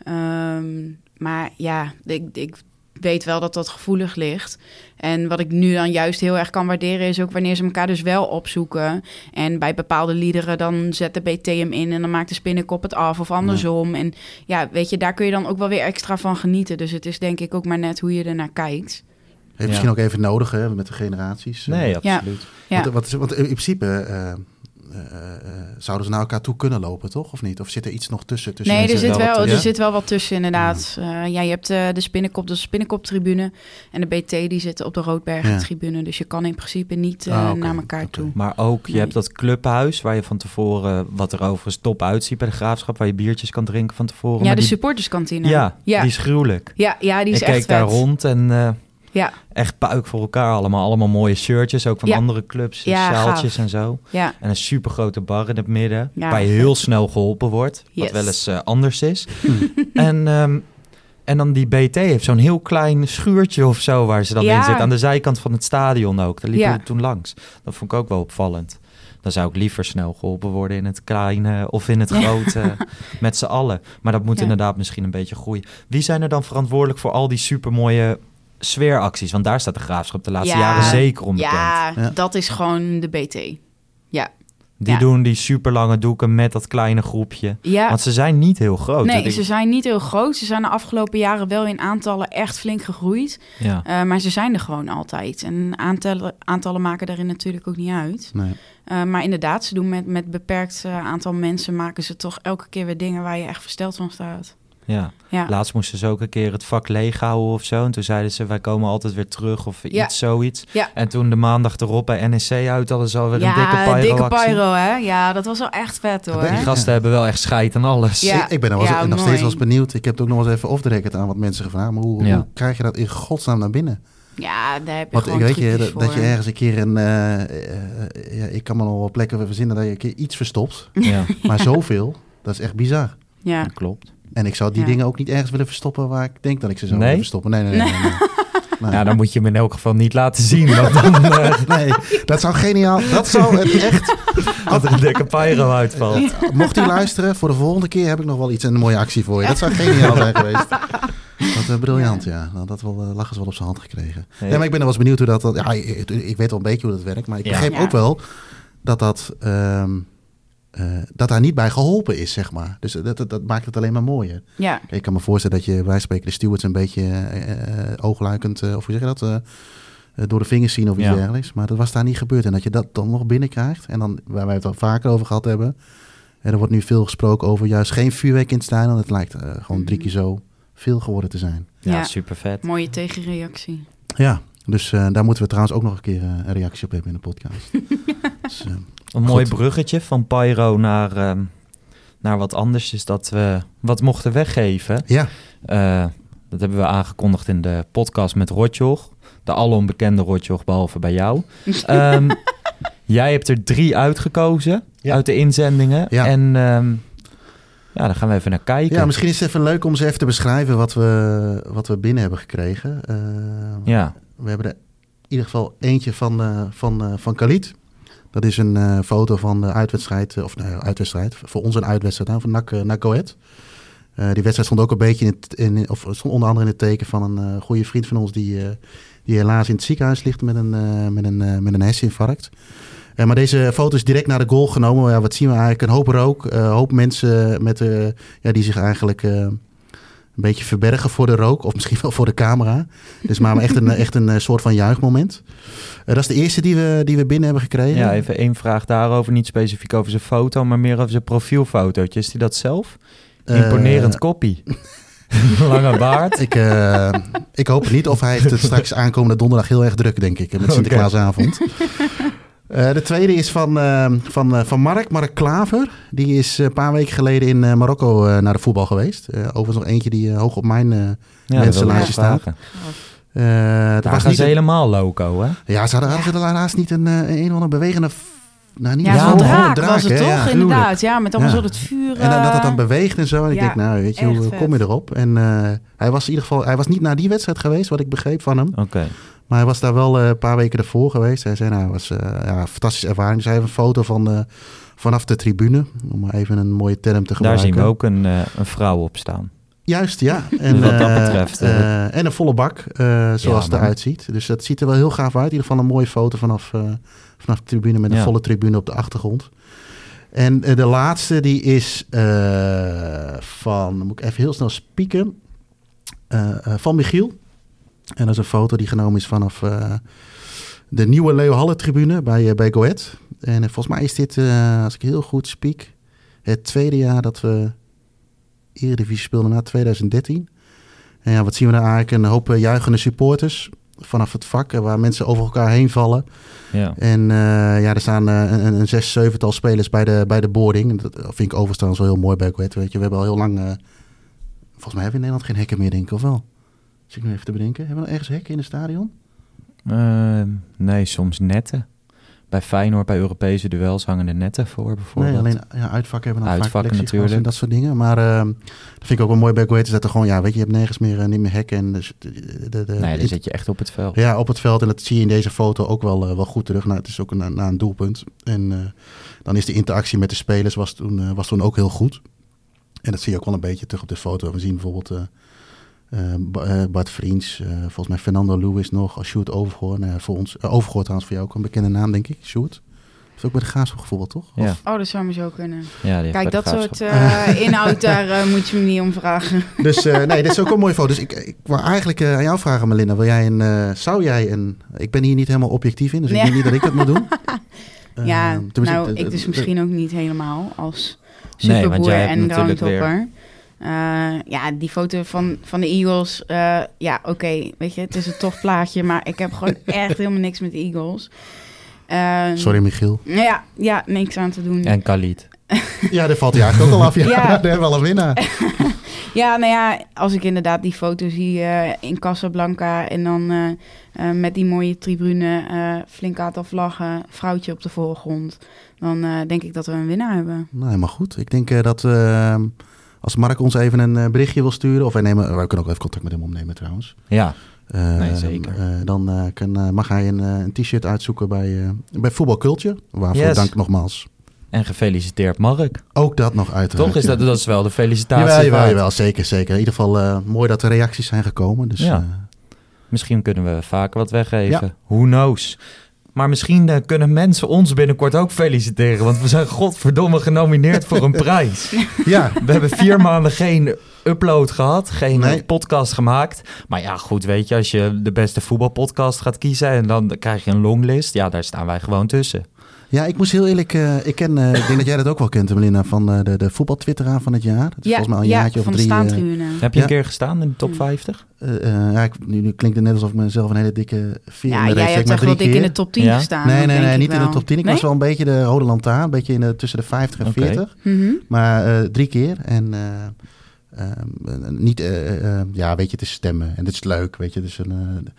[SPEAKER 4] Um, maar ja, ik, ik weet wel dat dat gevoelig ligt. En wat ik nu dan juist heel erg kan waarderen... is ook wanneer ze elkaar dus wel opzoeken. En bij bepaalde liederen dan zet de BT hem in... en dan maakt de spinnenkop het af of andersom. En ja, weet je, daar kun je dan ook wel weer extra van genieten. Dus het is denk ik ook maar net hoe je ernaar kijkt.
[SPEAKER 3] Heeft misschien ook even nodig hè, met de generaties.
[SPEAKER 2] Nee,
[SPEAKER 3] Eh,
[SPEAKER 2] absoluut.
[SPEAKER 4] Ja.
[SPEAKER 3] Want, wat is, want in principe eh, eh, eh, zouden ze naar elkaar toe kunnen lopen, toch? Of niet? Of zit er iets nog tussen? tussen
[SPEAKER 4] Nee, er zit,
[SPEAKER 2] wel wat
[SPEAKER 4] er
[SPEAKER 2] tussen.
[SPEAKER 4] zit wel wat tussen inderdaad. Ja, ja je hebt eh, de spinnenkop, de spinnenkoptribune. En de BT die zitten op de Roodbergen-tribune. Dus je kan in principe niet eh,
[SPEAKER 3] Ah,
[SPEAKER 4] naar elkaar toe.
[SPEAKER 2] Maar ook, je
[SPEAKER 4] Nee.
[SPEAKER 2] hebt dat clubhuis waar je van tevoren, wat er overigens top uitziet bij de graafschap, waar je biertjes kan drinken van tevoren.
[SPEAKER 4] Ja,
[SPEAKER 2] Maar
[SPEAKER 4] de
[SPEAKER 2] die,
[SPEAKER 4] supporterskantine.
[SPEAKER 2] ja,
[SPEAKER 4] ja.
[SPEAKER 2] die is gruwelijk.
[SPEAKER 4] ja, ja, die is
[SPEAKER 2] ik
[SPEAKER 4] echt
[SPEAKER 2] keek daar
[SPEAKER 4] vet.
[SPEAKER 2] rond en eh,
[SPEAKER 4] Ja,
[SPEAKER 2] echt puik voor elkaar allemaal. Allemaal mooie shirtjes, ook van
[SPEAKER 4] Ja.
[SPEAKER 2] andere clubs,
[SPEAKER 4] Ja,
[SPEAKER 2] sjaaltjes
[SPEAKER 4] gaaf.
[SPEAKER 2] en zo.
[SPEAKER 4] ja.
[SPEAKER 2] En een super grote bar in het midden, waar je heel snel geholpen wordt, wat wel eens eh, anders is. en, ehm, en dan die BT heeft zo'n heel klein schuurtje of zo waar ze dan
[SPEAKER 4] Ja.
[SPEAKER 2] in zit. Aan de zijkant van het stadion ook. Daar liepen
[SPEAKER 4] Ja.
[SPEAKER 2] we toen langs. Dat vond ik ook wel opvallend. Dan zou ik liever snel geholpen worden in het kleine of in het grote met z'n allen. Maar dat moet inderdaad misschien een beetje groeien. Wie zijn er dan verantwoordelijk voor al die supermooie sfeeracties? Want daar staat de graafschap de laatste
[SPEAKER 4] Ja.
[SPEAKER 2] jaren zeker onbekend.
[SPEAKER 4] Ja,
[SPEAKER 3] Ja.
[SPEAKER 4] dat is gewoon de BT. Ja.
[SPEAKER 2] Die
[SPEAKER 4] Ja.
[SPEAKER 2] doen die super lange doeken met dat kleine groepje.
[SPEAKER 4] Ja.
[SPEAKER 2] Want ze zijn niet heel groot.
[SPEAKER 4] Nee, ze zijn niet heel groot. Ze zijn de afgelopen jaren wel in aantallen echt flink gegroeid.
[SPEAKER 2] Ja.
[SPEAKER 4] Eh, maar ze zijn er gewoon altijd. En aantallen, aantallen maken daarin natuurlijk ook niet uit.
[SPEAKER 3] Nee.
[SPEAKER 4] Eh, maar inderdaad, ze doen met, met beperkt eh, aantal mensen... maken ze toch elke keer weer dingen waar je echt versteld van staat.
[SPEAKER 2] Ja.
[SPEAKER 4] Ja,
[SPEAKER 2] Laatst moesten ze ook een keer het vak leeghouden of zo. En toen zeiden ze, wij komen altijd weer terug of
[SPEAKER 4] Ja.
[SPEAKER 2] iets, zoiets.
[SPEAKER 4] Ja.
[SPEAKER 2] En toen de maandag erop bij NEC uit hadden ze alweer
[SPEAKER 4] ja
[SPEAKER 2] een dikke pyro
[SPEAKER 4] dikke
[SPEAKER 2] actie.
[SPEAKER 4] pyro, hè? Ja, dat was wel echt vet, hoor.
[SPEAKER 2] Die gasten hebben wel echt scheid en alles.
[SPEAKER 4] Ja.
[SPEAKER 3] Ik, ik ben er wel eens-
[SPEAKER 4] Ja,
[SPEAKER 3] nog steeds wel eens benieuwd. Ik heb het ook nog eens even off the aan wat mensen gevraagd. Maar hoe,
[SPEAKER 2] Ja.
[SPEAKER 3] hoe krijg je dat in godsnaam naar binnen?
[SPEAKER 4] Ja, daar heb je
[SPEAKER 3] Want ik
[SPEAKER 4] gewoon
[SPEAKER 3] weet je, dat, dat je ergens een keer een... eh, eh, ja, ik kan me nog wel plekken verzinnen dat je een keer iets verstopt.
[SPEAKER 2] Ja,
[SPEAKER 3] Maar zoveel, dat is echt bizar.
[SPEAKER 4] Ja.
[SPEAKER 2] dat klopt.
[SPEAKER 3] En ik zou die
[SPEAKER 4] Ja.
[SPEAKER 3] dingen ook niet ergens willen verstoppen waar ik denk dat ik ze zou
[SPEAKER 2] Nee?
[SPEAKER 3] willen verstoppen. Nee, nee, nee. nee, nee. Nee.
[SPEAKER 2] Ja, dan moet je hem in elk geval niet laten zien. Want dan eh,
[SPEAKER 3] Nee, dat zou geniaal. Dat zou het echt.
[SPEAKER 2] dat er een dikke pyro uitvalt.
[SPEAKER 3] Mocht hij luisteren, voor de volgende keer heb ik nog wel iets een mooie actie voor je. Dat zou geniaal zijn geweest. Dat is briljant, ja. Nou, Dat wel, eh, lachen ze wel op zijn hand gekregen.
[SPEAKER 2] Nee.
[SPEAKER 3] Ja, maar ik ben er wel eens benieuwd hoe dat... dat ja, ik, ik weet wel een beetje hoe dat werkt, maar ik
[SPEAKER 2] Ja.
[SPEAKER 3] begreep
[SPEAKER 4] Ja.
[SPEAKER 3] ook wel dat dat... ehm, eh, dat daar niet bij geholpen is, zeg maar. Dus dat, dat, dat maakt het alleen maar mooier.
[SPEAKER 4] Ja,
[SPEAKER 3] Ik kan me voorstellen dat je bij spreken de stewards een beetje eh, eh, oogluikend, eh, of hoe zeg je dat, door de vingers zien of iets
[SPEAKER 2] Ja.
[SPEAKER 3] dergelijks. Maar dat was daar niet gebeurd. En dat je dat dan nog binnenkrijgt. En dan, waar wij het al vaker over gehad hebben. En er wordt nu veel gesproken over juist geen vuurwerk in het stadion. Het lijkt gewoon drie keer zo veel geworden te zijn.
[SPEAKER 2] Ja,
[SPEAKER 4] Ja.
[SPEAKER 2] super vet.
[SPEAKER 4] mooie tegenreactie.
[SPEAKER 3] Ja, dus eh, daar moeten we trouwens ook nog een keer een reactie op hebben in de podcast. dus,
[SPEAKER 2] Een mooi
[SPEAKER 3] Goed.
[SPEAKER 2] bruggetje van pyro naar, ehm, naar wat anders is dat we wat mochten weggeven.
[SPEAKER 3] ja,
[SPEAKER 2] Eh, dat hebben we aangekondigd in de podcast met Rotjoch. De alom-bekende Rotjoch, behalve bij jou. Ehm, jij hebt er drie uitgekozen
[SPEAKER 3] Ja.
[SPEAKER 2] uit de inzendingen.
[SPEAKER 3] Ja.
[SPEAKER 2] En ehm, ja, daar gaan we even naar kijken.
[SPEAKER 3] ja, misschien is het even leuk om ze even te beschrijven wat we, wat we binnen hebben gekregen. Eh,
[SPEAKER 2] Ja,
[SPEAKER 3] We hebben er in ieder geval eentje van, eh van, van Khalid. Dat is een eh, foto van de uitwedstrijd, eh, of nou, uitwedstrijd, voor ons een uitwedstrijd van NAC, Ahead. Eh, die wedstrijd stond ook een beetje in het, in, of stond onder andere in het teken van een goede vriend van ons die, die helaas in het ziekenhuis ligt met een, met een, met een herseninfarct. Maar deze foto is direct na de goal genomen. Ja, wat zien we eigenlijk? Een hoop rook, een hoop mensen met, ja, die zich eigenlijk een beetje verbergen voor de rook. Of misschien wel voor de camera. Dus maar echt een, echt een eh, soort van juichmoment. Eh, dat is de eerste die we, die we binnen hebben gekregen.
[SPEAKER 2] ja, even één vraag daarover. Niet specifiek over zijn foto, maar meer over zijn profielfotootje. Is hij dat zelf? Imponerend
[SPEAKER 3] Eh,
[SPEAKER 2] koppie. Lange baard.
[SPEAKER 3] Ik, eh, ik hoop het niet. Of hij heeft het straks aankomende donderdag heel erg druk, denk ik. Met Sinterklaasavond. Eh, de tweede is van, eh, van, eh, van Mark, Mark Klaver. Die is eh, een paar weken geleden in Marokko eh, naar de voetbal geweest. Overigens nog eentje die hoog op mijn... eh
[SPEAKER 2] Ja,
[SPEAKER 3] Mensen
[SPEAKER 2] dat wil ik
[SPEAKER 3] lijstje
[SPEAKER 2] vragen.
[SPEAKER 3] staan. eh, dat
[SPEAKER 2] Daar
[SPEAKER 3] was
[SPEAKER 2] gaan
[SPEAKER 3] niet
[SPEAKER 2] ze
[SPEAKER 3] een-
[SPEAKER 2] helemaal loco, hè?
[SPEAKER 3] Ja, ze hadden, hadden ze daarnaast niet een, eh, een of andere bewegende... Nou, niet
[SPEAKER 4] Ja,
[SPEAKER 2] Ja,
[SPEAKER 4] zo'n
[SPEAKER 2] gewoon
[SPEAKER 4] draak,
[SPEAKER 3] draak,
[SPEAKER 4] was het
[SPEAKER 3] hè?
[SPEAKER 4] toch?
[SPEAKER 3] Ja,
[SPEAKER 4] Inderdaad, ja, met allemaal
[SPEAKER 3] Ja.
[SPEAKER 4] zo dat vuur.
[SPEAKER 3] En dan, dat het dan beweegt en zo. En ik
[SPEAKER 4] ja,
[SPEAKER 3] denk, nou, weet je, hoe
[SPEAKER 4] vet.
[SPEAKER 3] kom je erop? En eh, hij was in ieder geval... Hij was niet naar die wedstrijd geweest, wat ik begreep van hem.
[SPEAKER 2] Oké.
[SPEAKER 3] Maar hij was daar wel eh, een paar weken ervoor geweest. Hij zei, nou, het was eh, ja, een fantastische ervaring. Dus hij heeft een foto van, eh, vanaf de tribune. Om even een mooie term te
[SPEAKER 2] Daar
[SPEAKER 3] gebruiken.
[SPEAKER 2] zien we ook een, een vrouw op staan.
[SPEAKER 3] Juist, ja. En,
[SPEAKER 2] Wat dat betreft,
[SPEAKER 3] en een volle bak, zoals het
[SPEAKER 2] man.
[SPEAKER 3] eruit ziet. Dus dat ziet er wel heel gaaf uit. In ieder geval een mooie foto vanaf, vanaf de tribune met een
[SPEAKER 2] Ja.
[SPEAKER 3] volle tribune op de achtergrond. En de laatste die is van, moet ik even heel snel spieken, van Michiel. En dat is een foto die genomen is vanaf eh, de nieuwe Leo Halle tribune bij, eh, bij. En eh, volgens mij is dit, als ik heel goed spiek, het tweede jaar dat we Eredivisie speelden na 2013. En ja, wat zien we daar eigenlijk? Een hoop juichende supporters vanaf het vak, waar mensen over elkaar heen vallen.
[SPEAKER 2] Ja.
[SPEAKER 3] En ja, er staan een, een zes, zevental spelers bij de, bij de boarding. Dat vind ik overigens wel heel mooi bij Go Ahead, Weet je, we hebben al heel lang... volgens mij hebben we in Nederland geen hekken meer, denk ik, of wel? Zit ik nu even te bedenken. Hebben we nog ergens hekken in het stadion?
[SPEAKER 2] Eh, nee, soms netten. Bij Feyenoord, bij Europese duels hangen er netten voor bijvoorbeeld.
[SPEAKER 3] Nee, alleen ja, uitvakken hebben we dan
[SPEAKER 2] Uitvakken
[SPEAKER 3] vaak
[SPEAKER 2] natuurlijk.
[SPEAKER 3] en dat soort dingen. Maar eh, dat vind ik ook wel mooi bij Go Ahead, is dat er gewoon... Ja, weet je, je hebt nergens meer, eh, niet meer hekken. En dus de, de, de,
[SPEAKER 2] nee, dan zit je echt op het veld.
[SPEAKER 3] Ja, op het veld. En dat zie je in deze foto ook wel, eh, wel goed terug. Nou, het is ook een, na een doelpunt. En eh, dan is de interactie met de spelers was toen, was toen ook heel goed. En dat zie je ook wel een beetje terug op de foto. We zien bijvoorbeeld eh, eh, Ba- Bart Vriends, eh, volgens mij Fernando Lewis nog, als Sjoerd Overgoor. Nou ja, voor ons, uh, Overgoor trouwens voor jou ook een bekende naam, denk ik. Sjoerd. Heeft ook bij de Graafschap gevoetbald, toch?
[SPEAKER 2] Ja.
[SPEAKER 3] Of-
[SPEAKER 4] Oh, dat zou maar zo kunnen.
[SPEAKER 2] Ja,
[SPEAKER 4] Kijk, dat soort eh, inhoud, daar moet je me niet om vragen.
[SPEAKER 3] Dus eh, nee, dit is ook een mooie foto. Dus ik, ik wou eigenlijk eh, aan jou vragen, Melinda. Wil jij een, zou jij een... Ik ben hier niet helemaal objectief in, dus ik denk niet dat ik dat moet doen.
[SPEAKER 4] ja, nou, ik dus misschien ook niet helemaal als
[SPEAKER 2] Nee, want
[SPEAKER 4] superboer
[SPEAKER 2] jij hebt
[SPEAKER 4] en
[SPEAKER 2] natuurlijk
[SPEAKER 4] groundhopper. Eh, ja, die foto van, van de Eagles. eh, ja, oké, weet je, het is een tof plaatje, maar ik heb gewoon echt helemaal niks met de Eagles. Eh,
[SPEAKER 3] Sorry, Michiel.
[SPEAKER 4] Ja, ja, niks aan te doen.
[SPEAKER 2] En Khalid.
[SPEAKER 3] Ja, daar valt hij eigenlijk ook al af. Ja,
[SPEAKER 4] Ja.
[SPEAKER 3] daar hebben we al een winnaar.
[SPEAKER 4] Ja, nou ja, als ik inderdaad die foto zie eh, in Casablanca en dan eh, eh, met die mooie tribune, eh flink aantal vlaggen, vrouwtje op de voorgrond, dan eh, denk ik dat we een winnaar hebben.
[SPEAKER 3] Nou, helemaal goed. Ik denk dat eh, als Mark ons even een eh, berichtje wil sturen... of wij, nemen, wij kunnen ook even contact met hem opnemen trouwens.
[SPEAKER 2] Ja,
[SPEAKER 3] Eh,
[SPEAKER 2] Nee, zeker.
[SPEAKER 3] eh, dan eh, kan, mag hij een, een t-shirt uitzoeken bij, eh bij Voetbal Culture. Waarvoor
[SPEAKER 2] Yes.
[SPEAKER 3] dank nogmaals.
[SPEAKER 2] en gefeliciteerd Mark.
[SPEAKER 3] Ook dat nog uiteraard.
[SPEAKER 2] Toch is dat,
[SPEAKER 3] ja.
[SPEAKER 2] dat is wel de felicitatie waard.
[SPEAKER 3] jawel, zeker, zeker. In ieder geval eh, mooi dat er reacties zijn gekomen. Dus,
[SPEAKER 2] Ja.
[SPEAKER 3] eh,
[SPEAKER 2] Misschien kunnen we vaker wat weggeven.
[SPEAKER 3] Ja.
[SPEAKER 2] Who knows? Maar misschien eh, kunnen mensen ons binnenkort ook feliciteren. Want we zijn godverdomme genomineerd voor een prijs.
[SPEAKER 3] ja,
[SPEAKER 2] We hebben vier maanden geen upload gehad. Geen
[SPEAKER 3] Nee.
[SPEAKER 2] podcast gemaakt. Maar ja, goed, weet je. Als je de beste voetbalpodcast gaat kiezen... en dan krijg je een longlist. Ja, daar staan wij gewoon tussen.
[SPEAKER 3] Ja, ik moest heel eerlijk... eh, ik, ken, eh, ik denk dat jij dat ook wel kent, Melinda, van eh, de, de voetbaltwitteraar van het jaar. Dat is
[SPEAKER 4] ja,
[SPEAKER 3] volgens mij al een
[SPEAKER 4] ja,
[SPEAKER 3] jaartje of
[SPEAKER 4] van
[SPEAKER 3] drie.
[SPEAKER 4] de staantribune.
[SPEAKER 2] Heb je
[SPEAKER 3] Ja.
[SPEAKER 2] een keer gestaan in de top
[SPEAKER 4] Mm.
[SPEAKER 2] 50?
[SPEAKER 3] eh, eh, ja, ik, nu, nu klinkt het net alsof ik mezelf een hele dikke veer in
[SPEAKER 4] ja,
[SPEAKER 3] de
[SPEAKER 4] jij
[SPEAKER 3] reet steek,
[SPEAKER 4] hebt
[SPEAKER 3] maar
[SPEAKER 4] echt wel
[SPEAKER 3] drie
[SPEAKER 4] dik in de top 10
[SPEAKER 2] Ja?
[SPEAKER 4] gestaan.
[SPEAKER 3] Nee, nee, nee, niet in de top 10. Ik
[SPEAKER 4] Nee?
[SPEAKER 3] was wel een beetje de rode lantaarn. Een beetje in de, tussen de 50 en
[SPEAKER 2] Oké.
[SPEAKER 3] 40.
[SPEAKER 4] Mhm.
[SPEAKER 3] Maar eh, drie keer. En eh, ehm, niet, ja, weet je, het is stemmen. En het is leuk, weet je. Dus een, eh,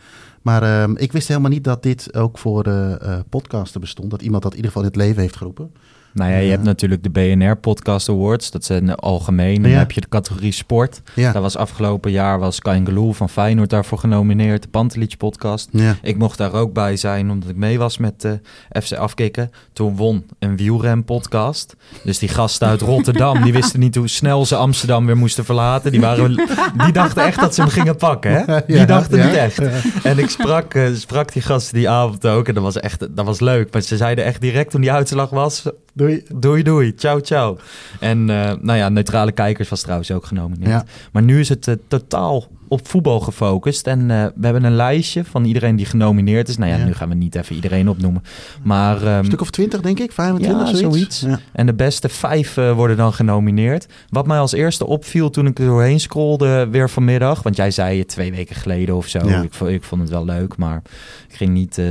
[SPEAKER 3] maar ehm, ik wist helemaal niet dat dit ook voor de eh podcasten bestond. Dat iemand dat in ieder geval in het leven heeft geroepen.
[SPEAKER 2] Nou ja, je hebt natuurlijk de BNR Podcast Awards. Dat zijn algemeen. Dan heb je de categorie sport.
[SPEAKER 3] Ja,
[SPEAKER 2] Dat was afgelopen jaar was Kain Geloel van Feyenoord daarvoor genomineerd. De Pantelic podcast.
[SPEAKER 3] ja.
[SPEAKER 2] Ik mocht daar ook bij zijn omdat ik mee was met de FC Afkikken. Toen won een wielren podcast. Dus die gasten uit Rotterdam, die wisten niet hoe snel ze Amsterdam weer moesten verlaten. Die, waren, die dachten echt dat ze hem gingen pakken. Hè? Die dachten niet echt. En ik sprak, eh, sprak die gasten die avond ook. En dat was echt dat was leuk. Maar ze zeiden echt direct toen die uitslag was...
[SPEAKER 3] Doei.
[SPEAKER 2] Doei, doei. Ciao, ciao. En eh, nou ja, neutrale kijkers was trouwens ook genomineerd.
[SPEAKER 3] Ja.
[SPEAKER 2] Maar nu is het eh, totaal op voetbal gefocust. En eh, we hebben een lijstje van iedereen die genomineerd is. Nou ja,
[SPEAKER 3] Ja.
[SPEAKER 2] nu gaan we niet even iedereen opnoemen. Maar, ehm,
[SPEAKER 3] Een stuk of 20, denk ik. 25,
[SPEAKER 2] Ja,
[SPEAKER 3] zoiets.
[SPEAKER 2] zoiets.
[SPEAKER 3] Ja.
[SPEAKER 2] en de beste vijf worden dan genomineerd. Wat mij als eerste opviel toen ik er doorheen scrolde weer vanmiddag. Want jij zei het twee weken geleden of zo.
[SPEAKER 3] Ja.
[SPEAKER 2] Ik, ik vond het wel leuk, maar ik ging niet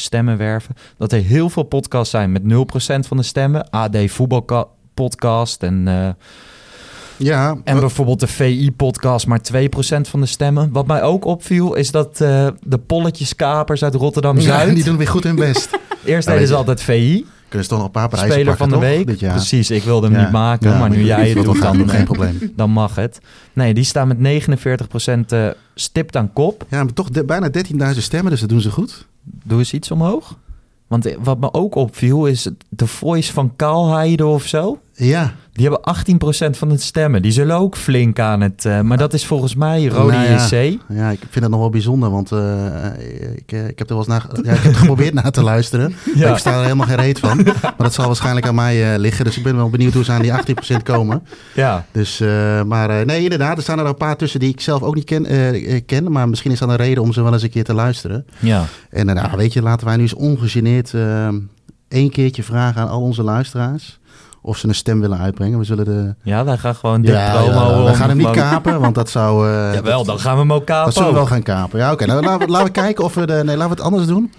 [SPEAKER 2] stemmen werven. Dat er heel veel podcasts zijn met 0% van de stemmen. AD Voetbal podcast en... eh,
[SPEAKER 3] Ja,
[SPEAKER 2] en bijvoorbeeld de VI-podcast maar 2% van de stemmen. Wat mij ook opviel is dat eh, de polletjeskapers uit
[SPEAKER 3] ja,
[SPEAKER 2] Rotterdam-Zuid...
[SPEAKER 3] die doen weer goed hun best.
[SPEAKER 2] Eerst
[SPEAKER 3] Ja,
[SPEAKER 2] deden ze altijd VI,
[SPEAKER 3] Nog een paar prijzen
[SPEAKER 2] speler van de
[SPEAKER 3] toch,
[SPEAKER 2] week.
[SPEAKER 3] dit jaar?
[SPEAKER 2] Precies, ik wilde hem
[SPEAKER 3] Ja.
[SPEAKER 2] niet maken,
[SPEAKER 3] Ja,
[SPEAKER 2] maar nu jij het doet, dan,
[SPEAKER 3] geen probleem.
[SPEAKER 2] dan mag het. Nee, die staan met 49% eh, stipt aan kop.
[SPEAKER 3] Ja, maar toch de- bijna 13.000 stemmen, dus dat doen ze goed.
[SPEAKER 2] Doe eens iets omhoog. Want eh, wat me ook opviel is de voice van Kaalheide of zo.
[SPEAKER 3] Ja,
[SPEAKER 2] Die hebben 18% van het stemmen. Die zullen ook flink aan het... eh, maar dat is volgens mij Rode
[SPEAKER 3] Nou ja.
[SPEAKER 2] JC.
[SPEAKER 3] Ja, ik vind het nog wel bijzonder, want eh, ik, eh, ik heb er wel eens naar, ja, ik heb er geprobeerd naar te luisteren.
[SPEAKER 2] Ja.
[SPEAKER 3] Ik versta er helemaal geen reet van. Maar dat zal waarschijnlijk aan mij liggen. Dus ik ben wel benieuwd hoe ze aan die 18% komen.
[SPEAKER 2] Ja,
[SPEAKER 3] Dus, maar nee, inderdaad, er staan er een paar tussen die ik zelf ook niet ken, ken. Maar misschien is dat een reden om ze wel eens een keer te luisteren.
[SPEAKER 2] ja.
[SPEAKER 3] En nou, weet je, laten wij nu eens ongegeneerd één keertje vragen aan al onze luisteraars. Of ze een stem willen uitbrengen. We zullen de...
[SPEAKER 2] ja wij gaan gewoon dit
[SPEAKER 3] Ja,
[SPEAKER 2] promo...
[SPEAKER 3] ja, we gaan hem niet kapen, want dat zou... eh,
[SPEAKER 2] Jawel,
[SPEAKER 3] dat-
[SPEAKER 2] dan gaan we hem ook kapen.
[SPEAKER 3] Dat zullen we wel gaan kapen. Ja, oké. Nou, laten, we, laten we kijken of we de. Nee, laten we het anders doen.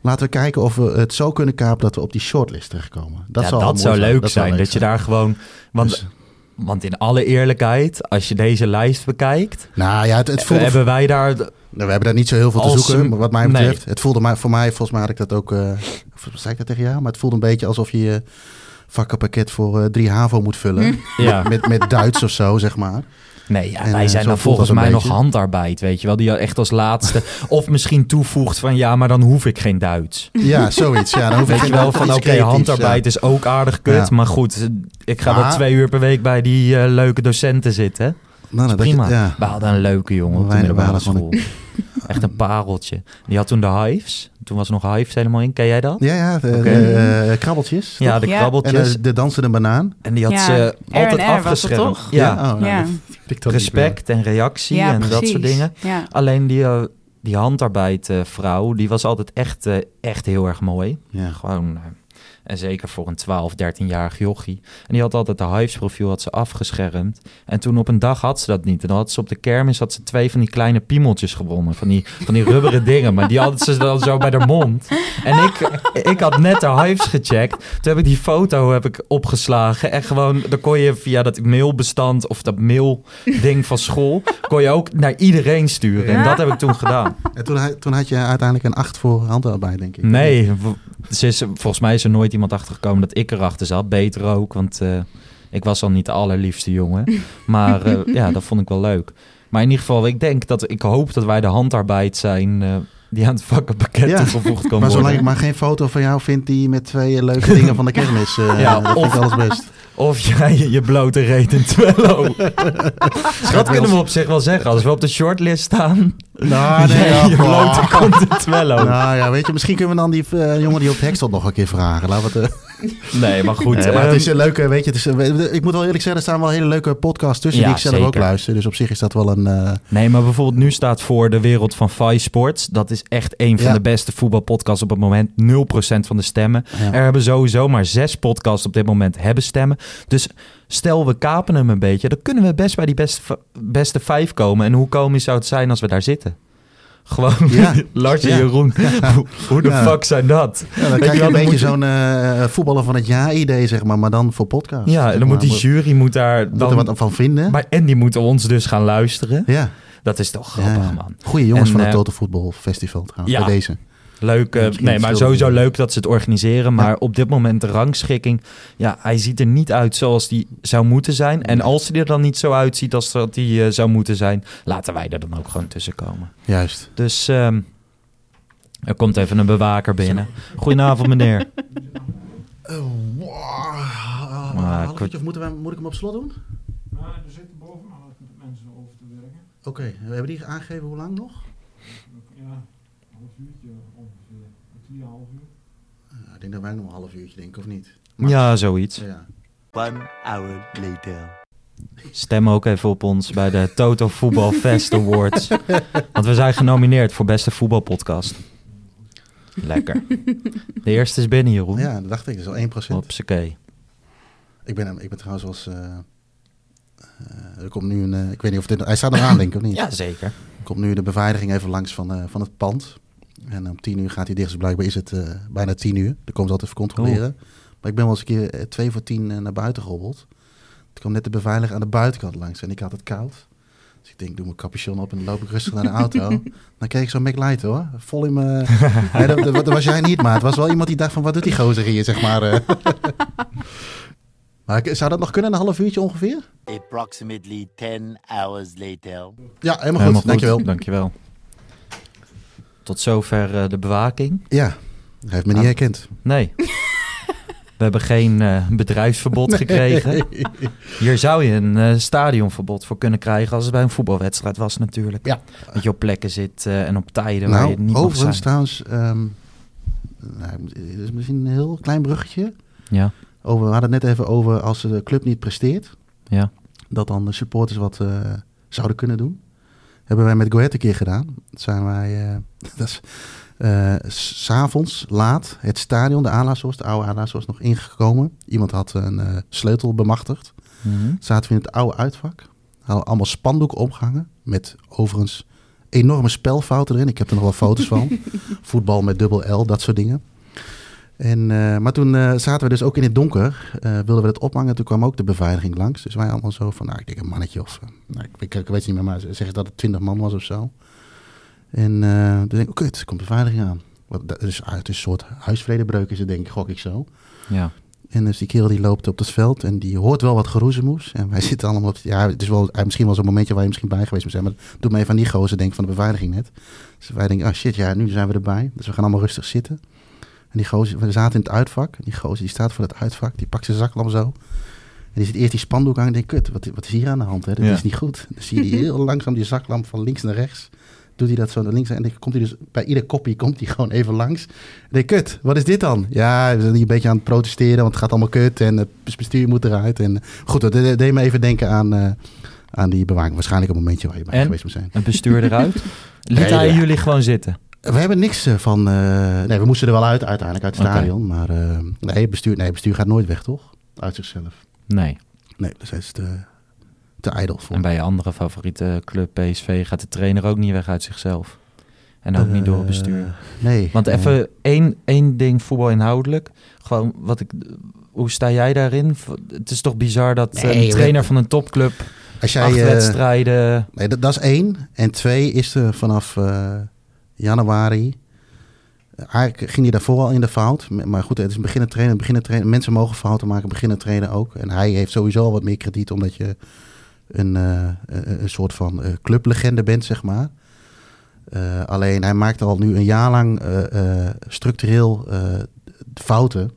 [SPEAKER 3] Laten we kijken of we het zo kunnen kapen dat we op die shortlist terechtkomen. Dat
[SPEAKER 2] ja, dat zou leuk
[SPEAKER 3] Dat
[SPEAKER 2] zijn.
[SPEAKER 3] leuk
[SPEAKER 2] dat je daar gewoon... Want,
[SPEAKER 3] Dus-
[SPEAKER 2] want in alle eerlijkheid, als je deze lijst bekijkt...
[SPEAKER 3] Nou ja, het, het voelde,
[SPEAKER 2] hebben wij daar...
[SPEAKER 3] Nou, we hebben daar niet zo heel veel te
[SPEAKER 2] Als
[SPEAKER 3] zoeken, wat mij
[SPEAKER 2] nee.
[SPEAKER 3] betreft. Het voelde maar voor mij, volgens mij had ik dat ook. eh of zei ik dat tegen jou? Maar het voelde een beetje alsof je je vakkenpakket voor eh, drie HAVO moet vullen.
[SPEAKER 2] Ja.
[SPEAKER 3] Met, met Duits of zo, zeg maar.
[SPEAKER 2] Nee, ja,
[SPEAKER 3] En,
[SPEAKER 2] wij
[SPEAKER 3] eh,
[SPEAKER 2] zijn dan volgens mij nog handarbeid, weet je wel. Die echt als laatste... of misschien toevoegt van... Ja, maar dan hoef ik geen Duits.
[SPEAKER 3] Ja, zoiets. Ja, dan hoef
[SPEAKER 2] Weet je wel, van oké, handarbeid
[SPEAKER 3] ja.
[SPEAKER 2] is ook aardig kut.
[SPEAKER 3] Ja.
[SPEAKER 2] Maar goed, ik ga
[SPEAKER 3] Maar-
[SPEAKER 2] wel twee uur per week bij die eh, leuke docenten zitten.
[SPEAKER 3] Nou, nou, dat je-
[SPEAKER 2] Prima.
[SPEAKER 3] ja.
[SPEAKER 2] We hadden een leuke jongen op de middelbare school. Echt een pareltje. Die had toen de Hives. Toen was nog Hives helemaal in. Ken jij dat?
[SPEAKER 3] Ja, ja, de, eh, krabbeltjes.
[SPEAKER 2] Ja,
[SPEAKER 3] toch?
[SPEAKER 2] de
[SPEAKER 4] Ja.
[SPEAKER 3] En
[SPEAKER 2] krabbeltjes.
[SPEAKER 3] de, de dansende banaan.
[SPEAKER 2] En die had
[SPEAKER 4] Ja,
[SPEAKER 2] ze altijd afgeschermd.
[SPEAKER 4] toch?
[SPEAKER 2] Ja,
[SPEAKER 3] oh, nou,
[SPEAKER 4] Ja.
[SPEAKER 2] respect en reactie
[SPEAKER 4] Ja,
[SPEAKER 2] en dat soort dingen.
[SPEAKER 4] Ja.
[SPEAKER 2] Alleen die, eh, die handarbeidvrouw, die was altijd echt, eh, echt heel erg mooi.
[SPEAKER 3] Ja.
[SPEAKER 2] Gewoon, eh, en zeker voor een 12, 13-jarig jochie. En die had altijd de Hives profiel had ze afgeschermd. En toen op een dag had ze dat niet. En dan had ze op de kermis had ze twee van die kleine piemeltjes gewonnen. Van die, van die rubberen dingen. Maar die hadden ze dan zo bij de mond. En ik, ik had net de Hives gecheckt. Toen heb ik die foto heb ik opgeslagen. En gewoon, dan kon je via dat mailbestand of dat mailding van school... kon je ook naar iedereen sturen. En dat heb ik toen gedaan.
[SPEAKER 3] En toen, had- toen had je uiteindelijk een 8 voor handarbeid, denk ik.
[SPEAKER 2] Nee, ze is, volgens mij is er nooit iemand achtergekomen dat ik erachter zat. Beter ook, want eh, ik was al niet de allerliefste jongen. Maar eh, ja, dat vond ik wel leuk. Maar in ieder geval, ik denk dat ik hoop dat wij de handarbeid zijn eh, die aan het vakkenpakket
[SPEAKER 3] Ja,
[SPEAKER 2] toegevoegd kan
[SPEAKER 3] Maar
[SPEAKER 2] worden.
[SPEAKER 3] zolang ik maar geen foto van jou vind die met twee leuke dingen van de kermis. eh
[SPEAKER 2] Ja,
[SPEAKER 3] dat
[SPEAKER 2] of-
[SPEAKER 3] alles best.
[SPEAKER 2] Of jij je blote reet in Twello. dat kunnen we op zich wel zeggen. Als we op de shortlist staan,
[SPEAKER 3] Nou, ja,
[SPEAKER 2] je
[SPEAKER 3] goh.
[SPEAKER 2] blote komt in Twello.
[SPEAKER 3] Nou ja, weet je, misschien kunnen we dan die eh, jongen die op stond nog een keer vragen. Laten we het, eh,
[SPEAKER 2] Nee, maar goed.
[SPEAKER 3] Nee, maar het
[SPEAKER 2] ehm,
[SPEAKER 3] is een leuke, weet je, het is, ik moet wel eerlijk zeggen, er staan wel hele leuke podcasts tussen
[SPEAKER 2] Ja,
[SPEAKER 3] die ik zelf ook luister. Dus op zich is dat wel een... eh,
[SPEAKER 2] Nee, maar bijvoorbeeld nu staat voor de wereld van Vice Sports. Dat is echt een van
[SPEAKER 3] Ja.
[SPEAKER 2] de beste voetbalpodcasts op het moment. 0% van de stemmen.
[SPEAKER 3] Ja.
[SPEAKER 2] Er hebben sowieso maar zes podcasts op dit moment hebben stemmen. Dus stel we kapen hem een beetje, dan kunnen we best bij die beste, beste vijf komen. En hoe komisch zou het zijn als we daar zitten? Gewoon
[SPEAKER 3] Ja.
[SPEAKER 2] Lars en
[SPEAKER 3] Ja.
[SPEAKER 2] Jeroen. Hoe, de fuck zijn dat?
[SPEAKER 3] ja, dan krijg je
[SPEAKER 2] wel,
[SPEAKER 3] een beetje
[SPEAKER 2] je-
[SPEAKER 3] zo'n eh, voetballer van het jaar idee, zeg maar, maar dan voor podcast.
[SPEAKER 2] Ja, en dan moet die jury moet daar
[SPEAKER 3] Moet er
[SPEAKER 2] dan...
[SPEAKER 3] wat van vinden.
[SPEAKER 2] Maar, en die moeten ons dus gaan luisteren.
[SPEAKER 3] ja.
[SPEAKER 2] Dat is toch grappig, man.
[SPEAKER 3] Goeie jongens
[SPEAKER 2] En,
[SPEAKER 3] van het
[SPEAKER 2] eh,
[SPEAKER 3] Total Football Festival trouwens, bij deze.
[SPEAKER 2] Leuk, eh, nee, maar sowieso leuk dat ze het organiseren. Maar op dit moment de rangschikking, ja, hij ziet er niet uit zoals die zou moeten zijn. En als hij er dan niet zo uitziet als dat hij eh, zou moeten zijn, laten wij er dan ook gewoon tussen komen.
[SPEAKER 3] Juist.
[SPEAKER 2] Dus ehm, er komt even een bewaker binnen. Goedenavond, meneer. Ik-
[SPEAKER 3] of moeten we, moet ik hem op slot doen?
[SPEAKER 5] Nou, er zitten bovenaan mensen over te werken.
[SPEAKER 3] Oké, we hebben die aangegeven hoe lang nog?
[SPEAKER 5] Ja, half uurtje ongeveer. Een uur.
[SPEAKER 3] Ja, ik denk dat wij nog een half uurtje denken, of niet?
[SPEAKER 2] Ja, zoiets.
[SPEAKER 3] Ja.
[SPEAKER 6] One hour later.
[SPEAKER 2] Stem ook even op ons bij de Toto Voetbal Fest Awards. Want we zijn genomineerd voor beste voetbalpodcast. Lekker. De eerste is binnen, Jeroen.
[SPEAKER 3] ja, dat dacht ik. Dat is al 1%.
[SPEAKER 2] Hopsakee.
[SPEAKER 3] Ik ben, ik ben trouwens als... eh, eh, er komt nu een... eh, ik weet niet of dit... Hij staat eraan, denk ik, of niet?
[SPEAKER 2] Ja, zeker.
[SPEAKER 3] Er komt nu de beveiliging even langs van, eh, van het pand. En om tien uur gaat hij dicht. Dus blijkbaar is het eh, bijna tien uur. Dan komen ze altijd even controleren. Maar ik ben wel eens een keer eh, twee voor tien eh, naar buiten gehobbeld. Toen kwam net de beveiliger aan de buitenkant langs. En ik had het koud. Dus ik denk, ik doe mijn capuchon op en dan loop ik rustig naar de auto. dan kreeg ik zo'n McLight hoor. Vol in mijn... nee, dat, dat, dat was jij niet, maar het was wel iemand die dacht van... Wat doet die gozer hier, zeg maar. eh. maar ik- zou dat nog kunnen, een half uurtje ongeveer?
[SPEAKER 6] Approximately 10 hours later.
[SPEAKER 3] Ja, helemaal,
[SPEAKER 2] Helemaal
[SPEAKER 3] goed. Dankjewel.
[SPEAKER 2] Dankjewel. Tot zover eh, de bewaking.
[SPEAKER 3] Ja, hij heeft me niet
[SPEAKER 2] Ah.
[SPEAKER 3] herkend.
[SPEAKER 2] Nee. We hebben geen eh, bedrijfsverbod gekregen. Hier zou je een eh, stadionverbod voor kunnen krijgen als het bij een voetbalwedstrijd was natuurlijk.
[SPEAKER 3] Ja.
[SPEAKER 2] Dat je op plekken zit en op tijden waar je
[SPEAKER 3] Nou,
[SPEAKER 2] niet mag
[SPEAKER 3] overigens
[SPEAKER 2] zijn.
[SPEAKER 3] trouwens, ehm nou, is misschien een heel klein bruggetje.
[SPEAKER 2] Ja,
[SPEAKER 3] Over, we hadden het net even over als de club niet presteert,
[SPEAKER 2] ja.
[SPEAKER 3] dat dan de supporters wat zouden kunnen doen. Hebben wij met Go Ahead een keer gedaan. Dat zijn wij, eh, dat is, eh, s- 's avonds laat het stadion, de Alasos, de oude Alasos, nog ingekomen. Iemand had een eh, sleutel bemachtigd.
[SPEAKER 2] Mhm.
[SPEAKER 3] Zaten we in het oude uitvak. Hadden allemaal spandoeken opgehangen. Met overigens enorme spelfouten erin. Ik heb er nog wel foto's van. Voetbal met dubbel L, dat soort dingen. En, eh, maar toen eh, zaten we dus ook in het donker. eh, wilden we het ophangen. Toen kwam ook de beveiliging langs. Dus wij allemaal zo van, nou, ik denk een mannetje of... nou, ik, ik, ik weet het niet meer, maar ze zeggen dat het 20 man was of zo. En toen denk ik, oké, het komt beveiliging aan. Wat, dat is, het is een soort huisvredebreuk is het, denk ik, gok ik zo.
[SPEAKER 2] ja.
[SPEAKER 3] En dus die kerel die loopt op het veld en die hoort wel wat geroezemoes. En wij zitten allemaal op... Ja, het is wel misschien wel zo'n momentje waar je misschien bij geweest moet zijn. Maar doe me even aan die gozer denk van de beveiliging net. Dus wij denken, ah shit, ja, nu zijn we erbij. Dus we gaan allemaal rustig zitten. En die gozer, we zaten in het uitvak. En die gozer die staat voor het uitvak, die pakt zijn zaklamp zo. En die ziet eerst die spandoek hangen en denkt, kut, wat, wat is hier aan de hand? Hè? Dat
[SPEAKER 2] Ja.
[SPEAKER 3] is niet goed. Dan zie je die heel langzaam die zaklamp van links naar rechts. Doet hij dat zo naar links en dan komt hij dus bij ieder kopje komt hij gewoon even langs. En denk kut, wat is dit dan? Ja, we zijn hier een beetje aan het protesteren, want het gaat allemaal kut en het bestuur moet eruit. En goed, dat de- deed me even denken aan, eh, aan die bewaking. Waarschijnlijk een momentje waar je bij
[SPEAKER 2] En?
[SPEAKER 3] geweest moet zijn.
[SPEAKER 2] Het bestuur eruit. Liet
[SPEAKER 3] Nee,
[SPEAKER 2] hij
[SPEAKER 3] ja.
[SPEAKER 2] jullie gewoon zitten?
[SPEAKER 3] We hebben niks eh, van. eh, nee, we moesten er wel uit uiteindelijk uit het stadion. Maar eh, nee, bestuur, nee, bestuur gaat nooit weg, toch? Uit zichzelf.
[SPEAKER 2] Nee.
[SPEAKER 3] Nee, dus hij is te, te ijdel voor.
[SPEAKER 2] En bij je andere favoriete club, PSV, gaat de trainer ook niet weg uit zichzelf. En ook niet door het bestuur.
[SPEAKER 3] Nee.
[SPEAKER 2] Want
[SPEAKER 3] nee.
[SPEAKER 2] even één, één ding voetbal inhoudelijk. Gewoon wat ik. Hoe sta jij daarin? Het is toch bizar dat
[SPEAKER 3] Nee,
[SPEAKER 2] een trainer van een topclub
[SPEAKER 3] Als jij,
[SPEAKER 2] acht wedstrijden.
[SPEAKER 3] Nee, dat, dat is één. En twee is er vanaf januari. eh, Eigenlijk ging hij daarvoor al in de fout. Maar goed, het is een beginnen trainen. Beginnen trainen. Mensen mogen fouten maken, beginnen trainen ook. En hij heeft sowieso al wat meer krediet, omdat je een, eh, een, soort van eh, clublegende bent, zeg maar. Alleen hij maakt al nu een jaar lang structureel fouten.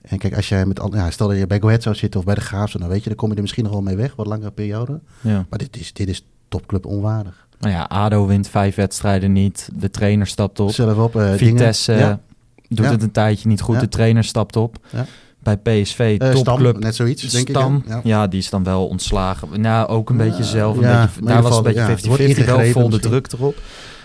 [SPEAKER 3] En kijk, als jij met, ja, stel dat je bij Go Ahead zou zitten of bij de Graafse, dan weet je, dan kom je er misschien nog wel mee weg, wat langere periode.
[SPEAKER 2] Ja.
[SPEAKER 3] Maar dit is, dit is topclub onwaardig.
[SPEAKER 2] Nou ja, ADO wint vijf wedstrijden niet. De trainer stapt op.
[SPEAKER 3] Zelf op. eh,
[SPEAKER 2] Vitesse
[SPEAKER 3] dingen.
[SPEAKER 2] eh,
[SPEAKER 3] Ja.
[SPEAKER 2] doet
[SPEAKER 3] Ja.
[SPEAKER 2] het een tijdje niet goed.
[SPEAKER 3] Ja.
[SPEAKER 2] De trainer stapt op.
[SPEAKER 3] Ja.
[SPEAKER 2] Bij PSV,
[SPEAKER 3] Eh, Stam,
[SPEAKER 2] topclub.
[SPEAKER 3] net zoiets, denk
[SPEAKER 2] Stam,
[SPEAKER 3] ik.
[SPEAKER 2] ja.
[SPEAKER 3] Ja.
[SPEAKER 2] die is dan wel ontslagen. Nou, ook een beetje zelf. Een
[SPEAKER 3] ja,
[SPEAKER 2] beetje, daar was een
[SPEAKER 3] ja,
[SPEAKER 2] beetje
[SPEAKER 3] wordt
[SPEAKER 2] 50-50, wel vol de druk erop.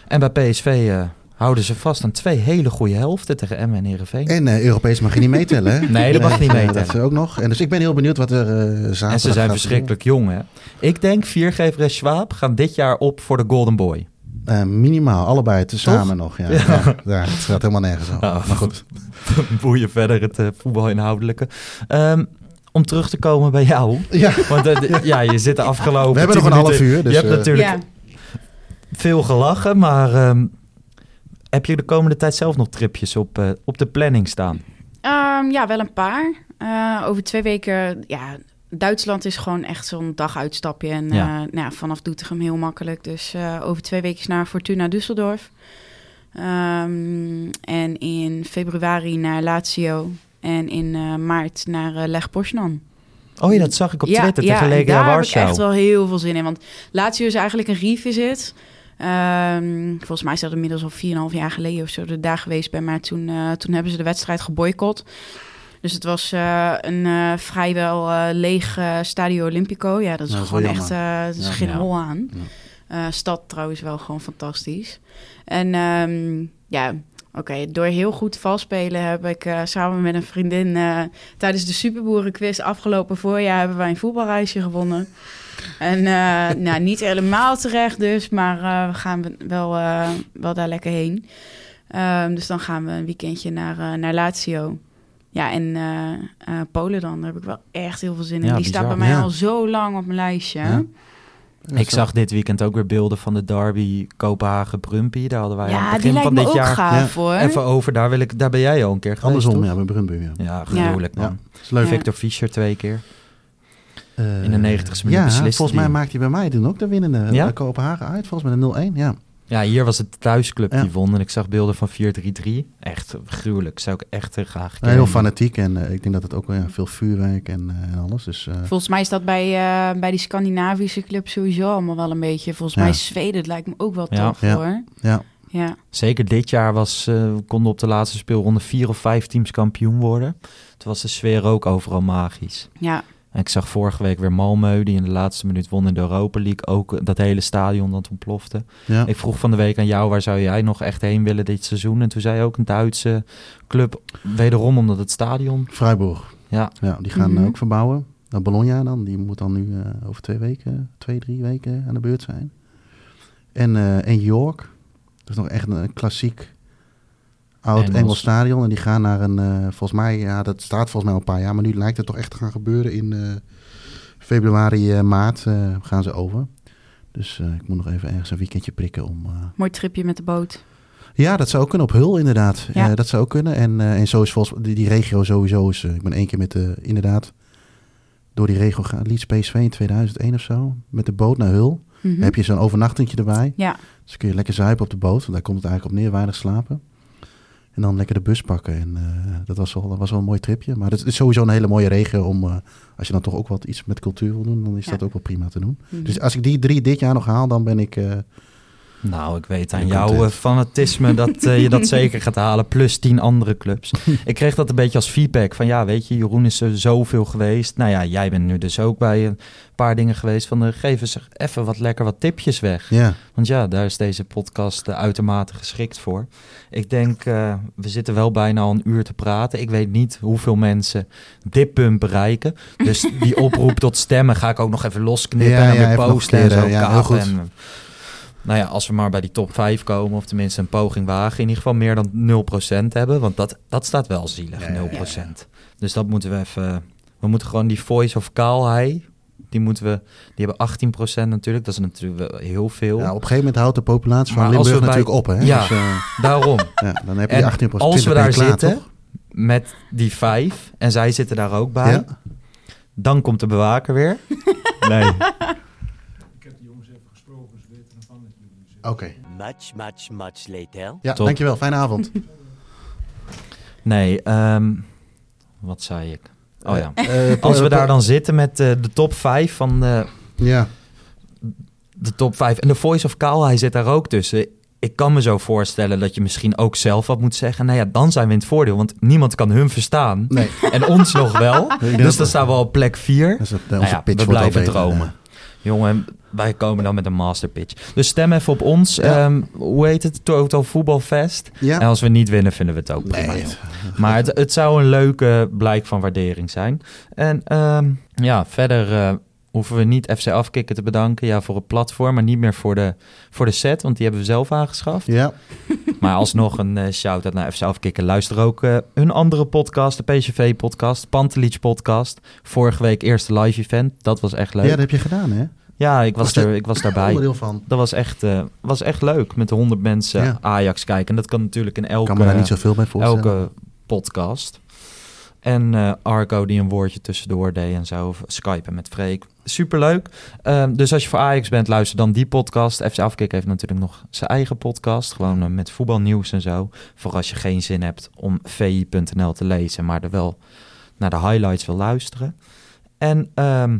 [SPEAKER 2] En bij PSV eh, houden ze vast aan twee hele goede helften tegen Emmen en Heerenveen.
[SPEAKER 3] En eh, Europees mag je niet meetellen. Hè?
[SPEAKER 2] Nee, dat mag niet
[SPEAKER 3] eh,
[SPEAKER 2] meetellen.
[SPEAKER 3] Dat is ook nog. En dus ik ben heel benieuwd wat er eh zaterdag
[SPEAKER 2] en ze zijn verschrikkelijk jong, hè? Ik denk Viergever en Schwab gaan dit jaar op voor de Golden Boy.
[SPEAKER 3] Eh, minimaal, allebei tezamen nog. Ja, ja. ja, het gaat helemaal nergens over.
[SPEAKER 2] Oh.
[SPEAKER 3] Maar goed.
[SPEAKER 2] Boeien verder het eh, voetbalinhoudelijke. Ehm, om terug te komen bij jou.
[SPEAKER 3] Ja,
[SPEAKER 2] Want ja, je zit de afgelopen
[SPEAKER 3] we hebben
[SPEAKER 2] 10
[SPEAKER 3] nog een half uur. Dus,
[SPEAKER 2] je hebt natuurlijk
[SPEAKER 4] Ja.
[SPEAKER 2] veel gelachen, maar ehm, heb je de komende tijd zelf nog tripjes op, eh, op de planning staan?
[SPEAKER 4] Ehm, ja, wel een paar. Eh, over twee weken, ja, Duitsland is gewoon echt zo'n daguitstapje. En
[SPEAKER 2] Ja.
[SPEAKER 4] ja. nou ja, vanaf Doetinchem heel makkelijk. Dus eh, over twee weken naar Fortuna Düsseldorf. Ehm, en in februari naar Lazio. En in eh, maart naar eh Leg Poznan.
[SPEAKER 2] Oh ja, dat zag ik op
[SPEAKER 4] Ja,
[SPEAKER 2] Twitter
[SPEAKER 4] ja,
[SPEAKER 2] tegen
[SPEAKER 4] en
[SPEAKER 2] Legia
[SPEAKER 4] daar heb ik
[SPEAKER 2] Warschau.
[SPEAKER 4] echt wel heel veel zin in. Want Lazio is eigenlijk een revisit. Ehm, volgens mij is dat inmiddels al 4,5 jaar geleden of zo er daar geweest ben. Maar toen, eh, toen hebben ze de wedstrijd geboycott. Dus het was eh, een eh, vrijwel leeg Stadio Olimpico. Ja, dat is
[SPEAKER 3] Nou, dat is
[SPEAKER 4] gewoon echt er is
[SPEAKER 3] Ja.
[SPEAKER 4] geen
[SPEAKER 2] Ja.
[SPEAKER 4] hol aan.
[SPEAKER 3] Ja.
[SPEAKER 4] Stad trouwens wel gewoon fantastisch. En ehm, ja, oké, door heel goed valspelen heb ik samen met een vriendin tijdens de Superboerenquiz afgelopen voorjaar hebben wij een voetbalreisje gewonnen. En eh, nou, niet helemaal terecht dus, maar eh, we gaan wel, eh, wel daar lekker heen. Ehm, dus dan gaan we een weekendje naar, eh, naar Lazio. Ja, en eh, eh, Polen dan, daar heb ik wel echt heel veel zin in.
[SPEAKER 2] Ja,
[SPEAKER 4] Die staat bij mij
[SPEAKER 3] Ja.
[SPEAKER 4] al zo lang op mijn lijstje.
[SPEAKER 3] Ja.
[SPEAKER 2] Ik zag dit weekend ook weer beelden van de derby Kopenhagen-Brumpy. Daar hadden wij aan
[SPEAKER 4] Ja,
[SPEAKER 2] het
[SPEAKER 4] die
[SPEAKER 2] begin
[SPEAKER 4] lijkt
[SPEAKER 2] van
[SPEAKER 4] me
[SPEAKER 2] dit
[SPEAKER 4] ook
[SPEAKER 2] jaar
[SPEAKER 4] gaaf hoor.
[SPEAKER 2] even over. Daar, wil ik, daar ben jij al een keer geweest,
[SPEAKER 3] Andersom,
[SPEAKER 2] toch?
[SPEAKER 3] ja, bij Brumby. Ja.
[SPEAKER 2] Ja, gruwelijk
[SPEAKER 3] Ja.
[SPEAKER 2] man.
[SPEAKER 3] leuk.
[SPEAKER 4] Ja.
[SPEAKER 2] Victor Fischer twee keer.
[SPEAKER 3] Eh,
[SPEAKER 2] In de 90ste minuut
[SPEAKER 3] Ja,
[SPEAKER 2] besliste
[SPEAKER 3] volgens mij
[SPEAKER 2] die.
[SPEAKER 3] maakt hij bij mij toen ook de winnende.
[SPEAKER 2] Ja?
[SPEAKER 3] Ja? Kopenhagen uit, volgens mij de 0-1. Ja.
[SPEAKER 2] Ja, hier was het de thuisclub
[SPEAKER 3] Ja.
[SPEAKER 2] die won. En ik zag beelden van 4-3-3. Echt gruwelijk. Zou ik echt eh, graag
[SPEAKER 3] Heel fanatiek en eh, ik denk dat het ook wel ja, veel vuurwerk en, eh, en alles. Dus, eh,
[SPEAKER 4] Volgens mij is dat bij, eh, bij die Scandinavische club sowieso allemaal wel een beetje. Volgens
[SPEAKER 3] Ja.
[SPEAKER 4] mij Zweden, het lijkt me ook wel
[SPEAKER 2] Ja.
[SPEAKER 4] tof
[SPEAKER 3] Ja.
[SPEAKER 4] hoor.
[SPEAKER 3] ja.
[SPEAKER 4] Ja.
[SPEAKER 2] Zeker dit jaar was, eh, we konden op de laatste speelronde vier of vijf teams kampioen worden. Toen was de sfeer ook overal magisch.
[SPEAKER 4] ja,
[SPEAKER 2] ik zag vorige week weer Malmö, die in de laatste minuut won in de Europa League. Ook eh, dat hele stadion dat ontplofte.
[SPEAKER 3] ja.
[SPEAKER 2] Ik vroeg van de week aan jou, waar zou jij nog echt heen willen dit seizoen? En toen zei je ook een Duitse club, wederom omdat het stadion...
[SPEAKER 3] Freiburg.
[SPEAKER 2] Ja,
[SPEAKER 3] Ja, die gaan
[SPEAKER 4] Mhm.
[SPEAKER 3] ook verbouwen. Nou, Bologna dan, die moet dan nu eh, over twee weken, twee, drie weken aan de beurt zijn. En, eh, en York, dat is nog echt een, een klassiek oud
[SPEAKER 2] Engels.
[SPEAKER 3] Engels. stadion. En die gaan naar een, eh, volgens mij, ja, dat staat volgens mij al een paar jaar, maar nu lijkt het toch echt te gaan gebeuren. In eh, februari, eh, maart gaan ze over. Dus ik moet nog even ergens een weekendje prikken om...
[SPEAKER 4] mooi tripje met de boot.
[SPEAKER 3] ja, dat zou ook kunnen op Hul inderdaad.
[SPEAKER 4] Ja.
[SPEAKER 3] Dat zou ook kunnen. En, en zo is volgens die, die regio sowieso. Is, ik ben één keer met de, inderdaad door die regio gaan. Leeds PSV in 2001 of zo. Met de boot naar Hul.
[SPEAKER 4] Mhm.
[SPEAKER 3] Heb je zo'n overnachtingje erbij.
[SPEAKER 4] Ja,
[SPEAKER 3] Dus kun je lekker zuipen op de boot. Want daar komt het eigenlijk op neer, weinig slapen. En dan lekker de bus pakken. En eh, dat, was wel, dat was wel een mooi tripje. Maar het is sowieso een hele mooie regio om... eh, als je dan toch ook wat iets met cultuur wil doen, dan is
[SPEAKER 4] Ja.
[SPEAKER 3] dat ook wel prima te doen.
[SPEAKER 4] Mhm.
[SPEAKER 3] Dus als ik die drie dit jaar nog haal, dan ben ik... eh,
[SPEAKER 2] nou, ik weet aan jouw eh, fanatisme dat eh, je dat zeker gaat halen. Plus tien andere clubs. ik kreeg dat een beetje als feedback. Van ja, weet je, Jeroen is er zoveel geweest. Nou ja, jij bent nu dus ook bij een paar dingen geweest. Van uh, geef eens even wat lekker wat tipjes weg.
[SPEAKER 3] ja,
[SPEAKER 2] Want ja, daar is deze podcast uitermate geschikt voor. Ik denk, we zitten wel bijna al een uur te praten. Ik weet niet hoeveel mensen dit punt bereiken. Dus die oproep tot stemmen ga ik ook nog even losknippen
[SPEAKER 3] Ja,
[SPEAKER 2] en
[SPEAKER 3] ja,
[SPEAKER 2] weer posten en zo.
[SPEAKER 3] ja, heel goed.
[SPEAKER 2] En, nou ja, als we maar bij die top 5 komen, of tenminste een poging wagen, in ieder geval meer dan 0% hebben. Want dat, dat staat wel zielig,
[SPEAKER 3] Ja, ja,
[SPEAKER 2] 0%. Dus dat moeten we even... We moeten gewoon die voice of Kaalhei, die moeten we... Die hebben 18% natuurlijk, dat is natuurlijk wel heel veel.
[SPEAKER 3] ja, op een gegeven moment houdt de populatie van
[SPEAKER 2] Maar
[SPEAKER 3] Limburg
[SPEAKER 2] bij-
[SPEAKER 3] natuurlijk op. Hè?
[SPEAKER 2] Ja.
[SPEAKER 3] Dus, eh,
[SPEAKER 2] Daarom.
[SPEAKER 3] Ja, dan heb je
[SPEAKER 2] En
[SPEAKER 3] die 18
[SPEAKER 2] als we daar
[SPEAKER 3] klaar,
[SPEAKER 2] zitten,
[SPEAKER 3] toch?
[SPEAKER 2] met die vijf, en zij zitten daar ook bij, dan komt de bewaker weer. Nee.
[SPEAKER 5] Ik heb de jongens even gesproken, ze weten ervan
[SPEAKER 3] Oké.
[SPEAKER 6] Much, much, much later.
[SPEAKER 3] Ja,
[SPEAKER 2] Top.
[SPEAKER 3] dankjewel. Fijne avond.
[SPEAKER 2] Nee, ehm, wat zei ik? Oh ja.
[SPEAKER 3] Eh,
[SPEAKER 2] Als we
[SPEAKER 3] eh,
[SPEAKER 2] daar dan zitten met eh, de top 5 van de,
[SPEAKER 3] Ja,
[SPEAKER 2] de top 5. En de Voice of Kaal, hij zit daar ook tussen. Ik kan me zo voorstellen dat je misschien ook zelf wat moet zeggen. Nou ja, dan zijn we in het voordeel, want niemand kan hun verstaan.
[SPEAKER 3] nee.
[SPEAKER 2] En ons nog wel. Dus
[SPEAKER 3] dat-
[SPEAKER 2] dan staan we op plek 4.
[SPEAKER 3] Dus
[SPEAKER 2] Nou
[SPEAKER 3] onze
[SPEAKER 2] ja,
[SPEAKER 3] pitch
[SPEAKER 2] we
[SPEAKER 3] wordt al
[SPEAKER 2] blijven dromen. Jongen, wij komen dan met een masterpitch. Dus stem even op ons.
[SPEAKER 3] Ja.
[SPEAKER 2] Ehm, hoe heet het? Total Voetbalfest.
[SPEAKER 3] Ja.
[SPEAKER 2] En als we niet winnen, vinden we het ook prima.
[SPEAKER 3] Nee,
[SPEAKER 2] Maar het, het zou een leuke blijk van waardering zijn. En ehm, ja, verder eh, hoeven we niet FC Afkikken te bedanken. Ja, voor het platform, maar niet meer voor de, voor de set. Want die hebben we zelf aangeschaft.
[SPEAKER 3] ja,
[SPEAKER 2] Maar alsnog een eh, shout-out naar FC Afkikken. Luister ook eh, hun andere podcast, de PCV-podcast, Pantelic podcast. Vorige week eerste live event. Dat was echt leuk.
[SPEAKER 3] ja,
[SPEAKER 2] Ja,
[SPEAKER 3] dat heb je gedaan, hè?
[SPEAKER 2] ik, was
[SPEAKER 3] Was
[SPEAKER 2] er, ik was daarbij.
[SPEAKER 3] Onderdeel van.
[SPEAKER 2] Dat was echt, eh, was echt leuk. Met de honderd mensen
[SPEAKER 3] Ja.
[SPEAKER 2] Ajax kijken. En dat kan natuurlijk in elke,
[SPEAKER 3] kan me daar niet zoveel bij voorstellen.
[SPEAKER 2] elke podcast. En Arco die een woordje tussendoor deed en zo. Of Skypen met Freek. Superleuk. Ehm, dus als je voor Ajax bent, luister dan die podcast. FC Afkik heeft natuurlijk nog zijn eigen podcast. Gewoon eh, met voetbalnieuws en zo. Voor als je geen zin hebt om vi.nl te lezen. Maar er wel naar de highlights wil luisteren. En ehm,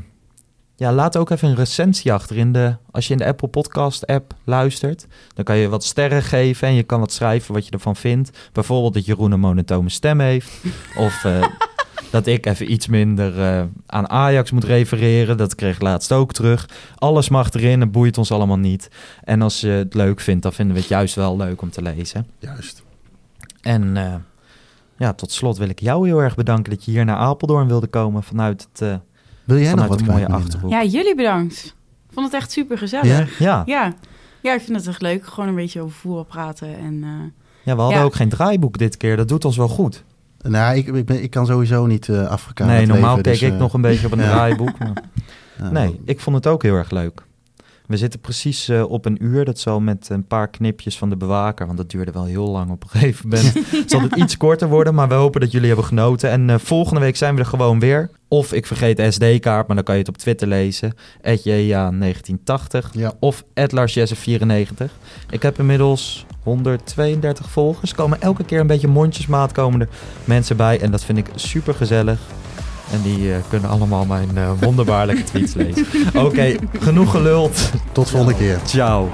[SPEAKER 2] ja, laat ook even een recensie achter in de... Als je in de Apple Podcast app luistert... dan kan je wat sterren geven en je kan wat schrijven wat je ervan vindt. Bijvoorbeeld dat Jeroen een monotone stem heeft. of eh, dat ik even iets minder eh, aan Ajax moet refereren. Dat kreeg ik laatst ook terug. Alles mag erin, het boeit ons allemaal niet. En als je het leuk vindt, dan vinden we het juist wel leuk om te lezen.
[SPEAKER 3] Juist.
[SPEAKER 2] En eh, ja, tot slot wil ik jou heel erg bedanken dat je hier naar Apeldoorn wilde komen vanuit het... eh,
[SPEAKER 3] Wil jij nog wat
[SPEAKER 2] mooie achterhoek.
[SPEAKER 4] Ja, jullie bedankt. Ik vond het echt super gezellig.
[SPEAKER 3] Ja?
[SPEAKER 2] ja.
[SPEAKER 4] Ja. ja. ik vind het echt leuk. Gewoon een beetje over voetbal praten. En, eh,
[SPEAKER 2] ja, we hadden
[SPEAKER 4] Ja.
[SPEAKER 2] ook geen draaiboek dit keer. Dat doet ons wel goed.
[SPEAKER 3] Nou, ik, ik, ben, ik kan sowieso niet Afrika
[SPEAKER 2] nee, normaal
[SPEAKER 3] leven,
[SPEAKER 2] keek
[SPEAKER 3] dus,
[SPEAKER 2] ik
[SPEAKER 3] eh,
[SPEAKER 2] nog een beetje op een draaiboek. Maar nee, ik vond het ook heel erg leuk. We zitten precies eh, op een uur. Dat zal met een paar knipjes van de bewaker, want dat duurde wel heel lang op een gegeven moment. zal het iets korter worden, maar we hopen dat jullie hebben genoten. En eh, volgende week zijn we er gewoon weer. Of ik vergeet de SD-kaart, maar dan kan je het op Twitter lezen. ja 1980
[SPEAKER 3] Ja.
[SPEAKER 2] of @larsjesse94. Ik heb inmiddels 132 volgers. Komen elke keer een beetje mondjesmaat komen er mensen bij. En dat vind ik super gezellig. En die eh, kunnen allemaal mijn eh, wonderbaarlijke tweets lezen. Oké, genoeg geluld.
[SPEAKER 3] Tot volgende keer.
[SPEAKER 2] Ciao.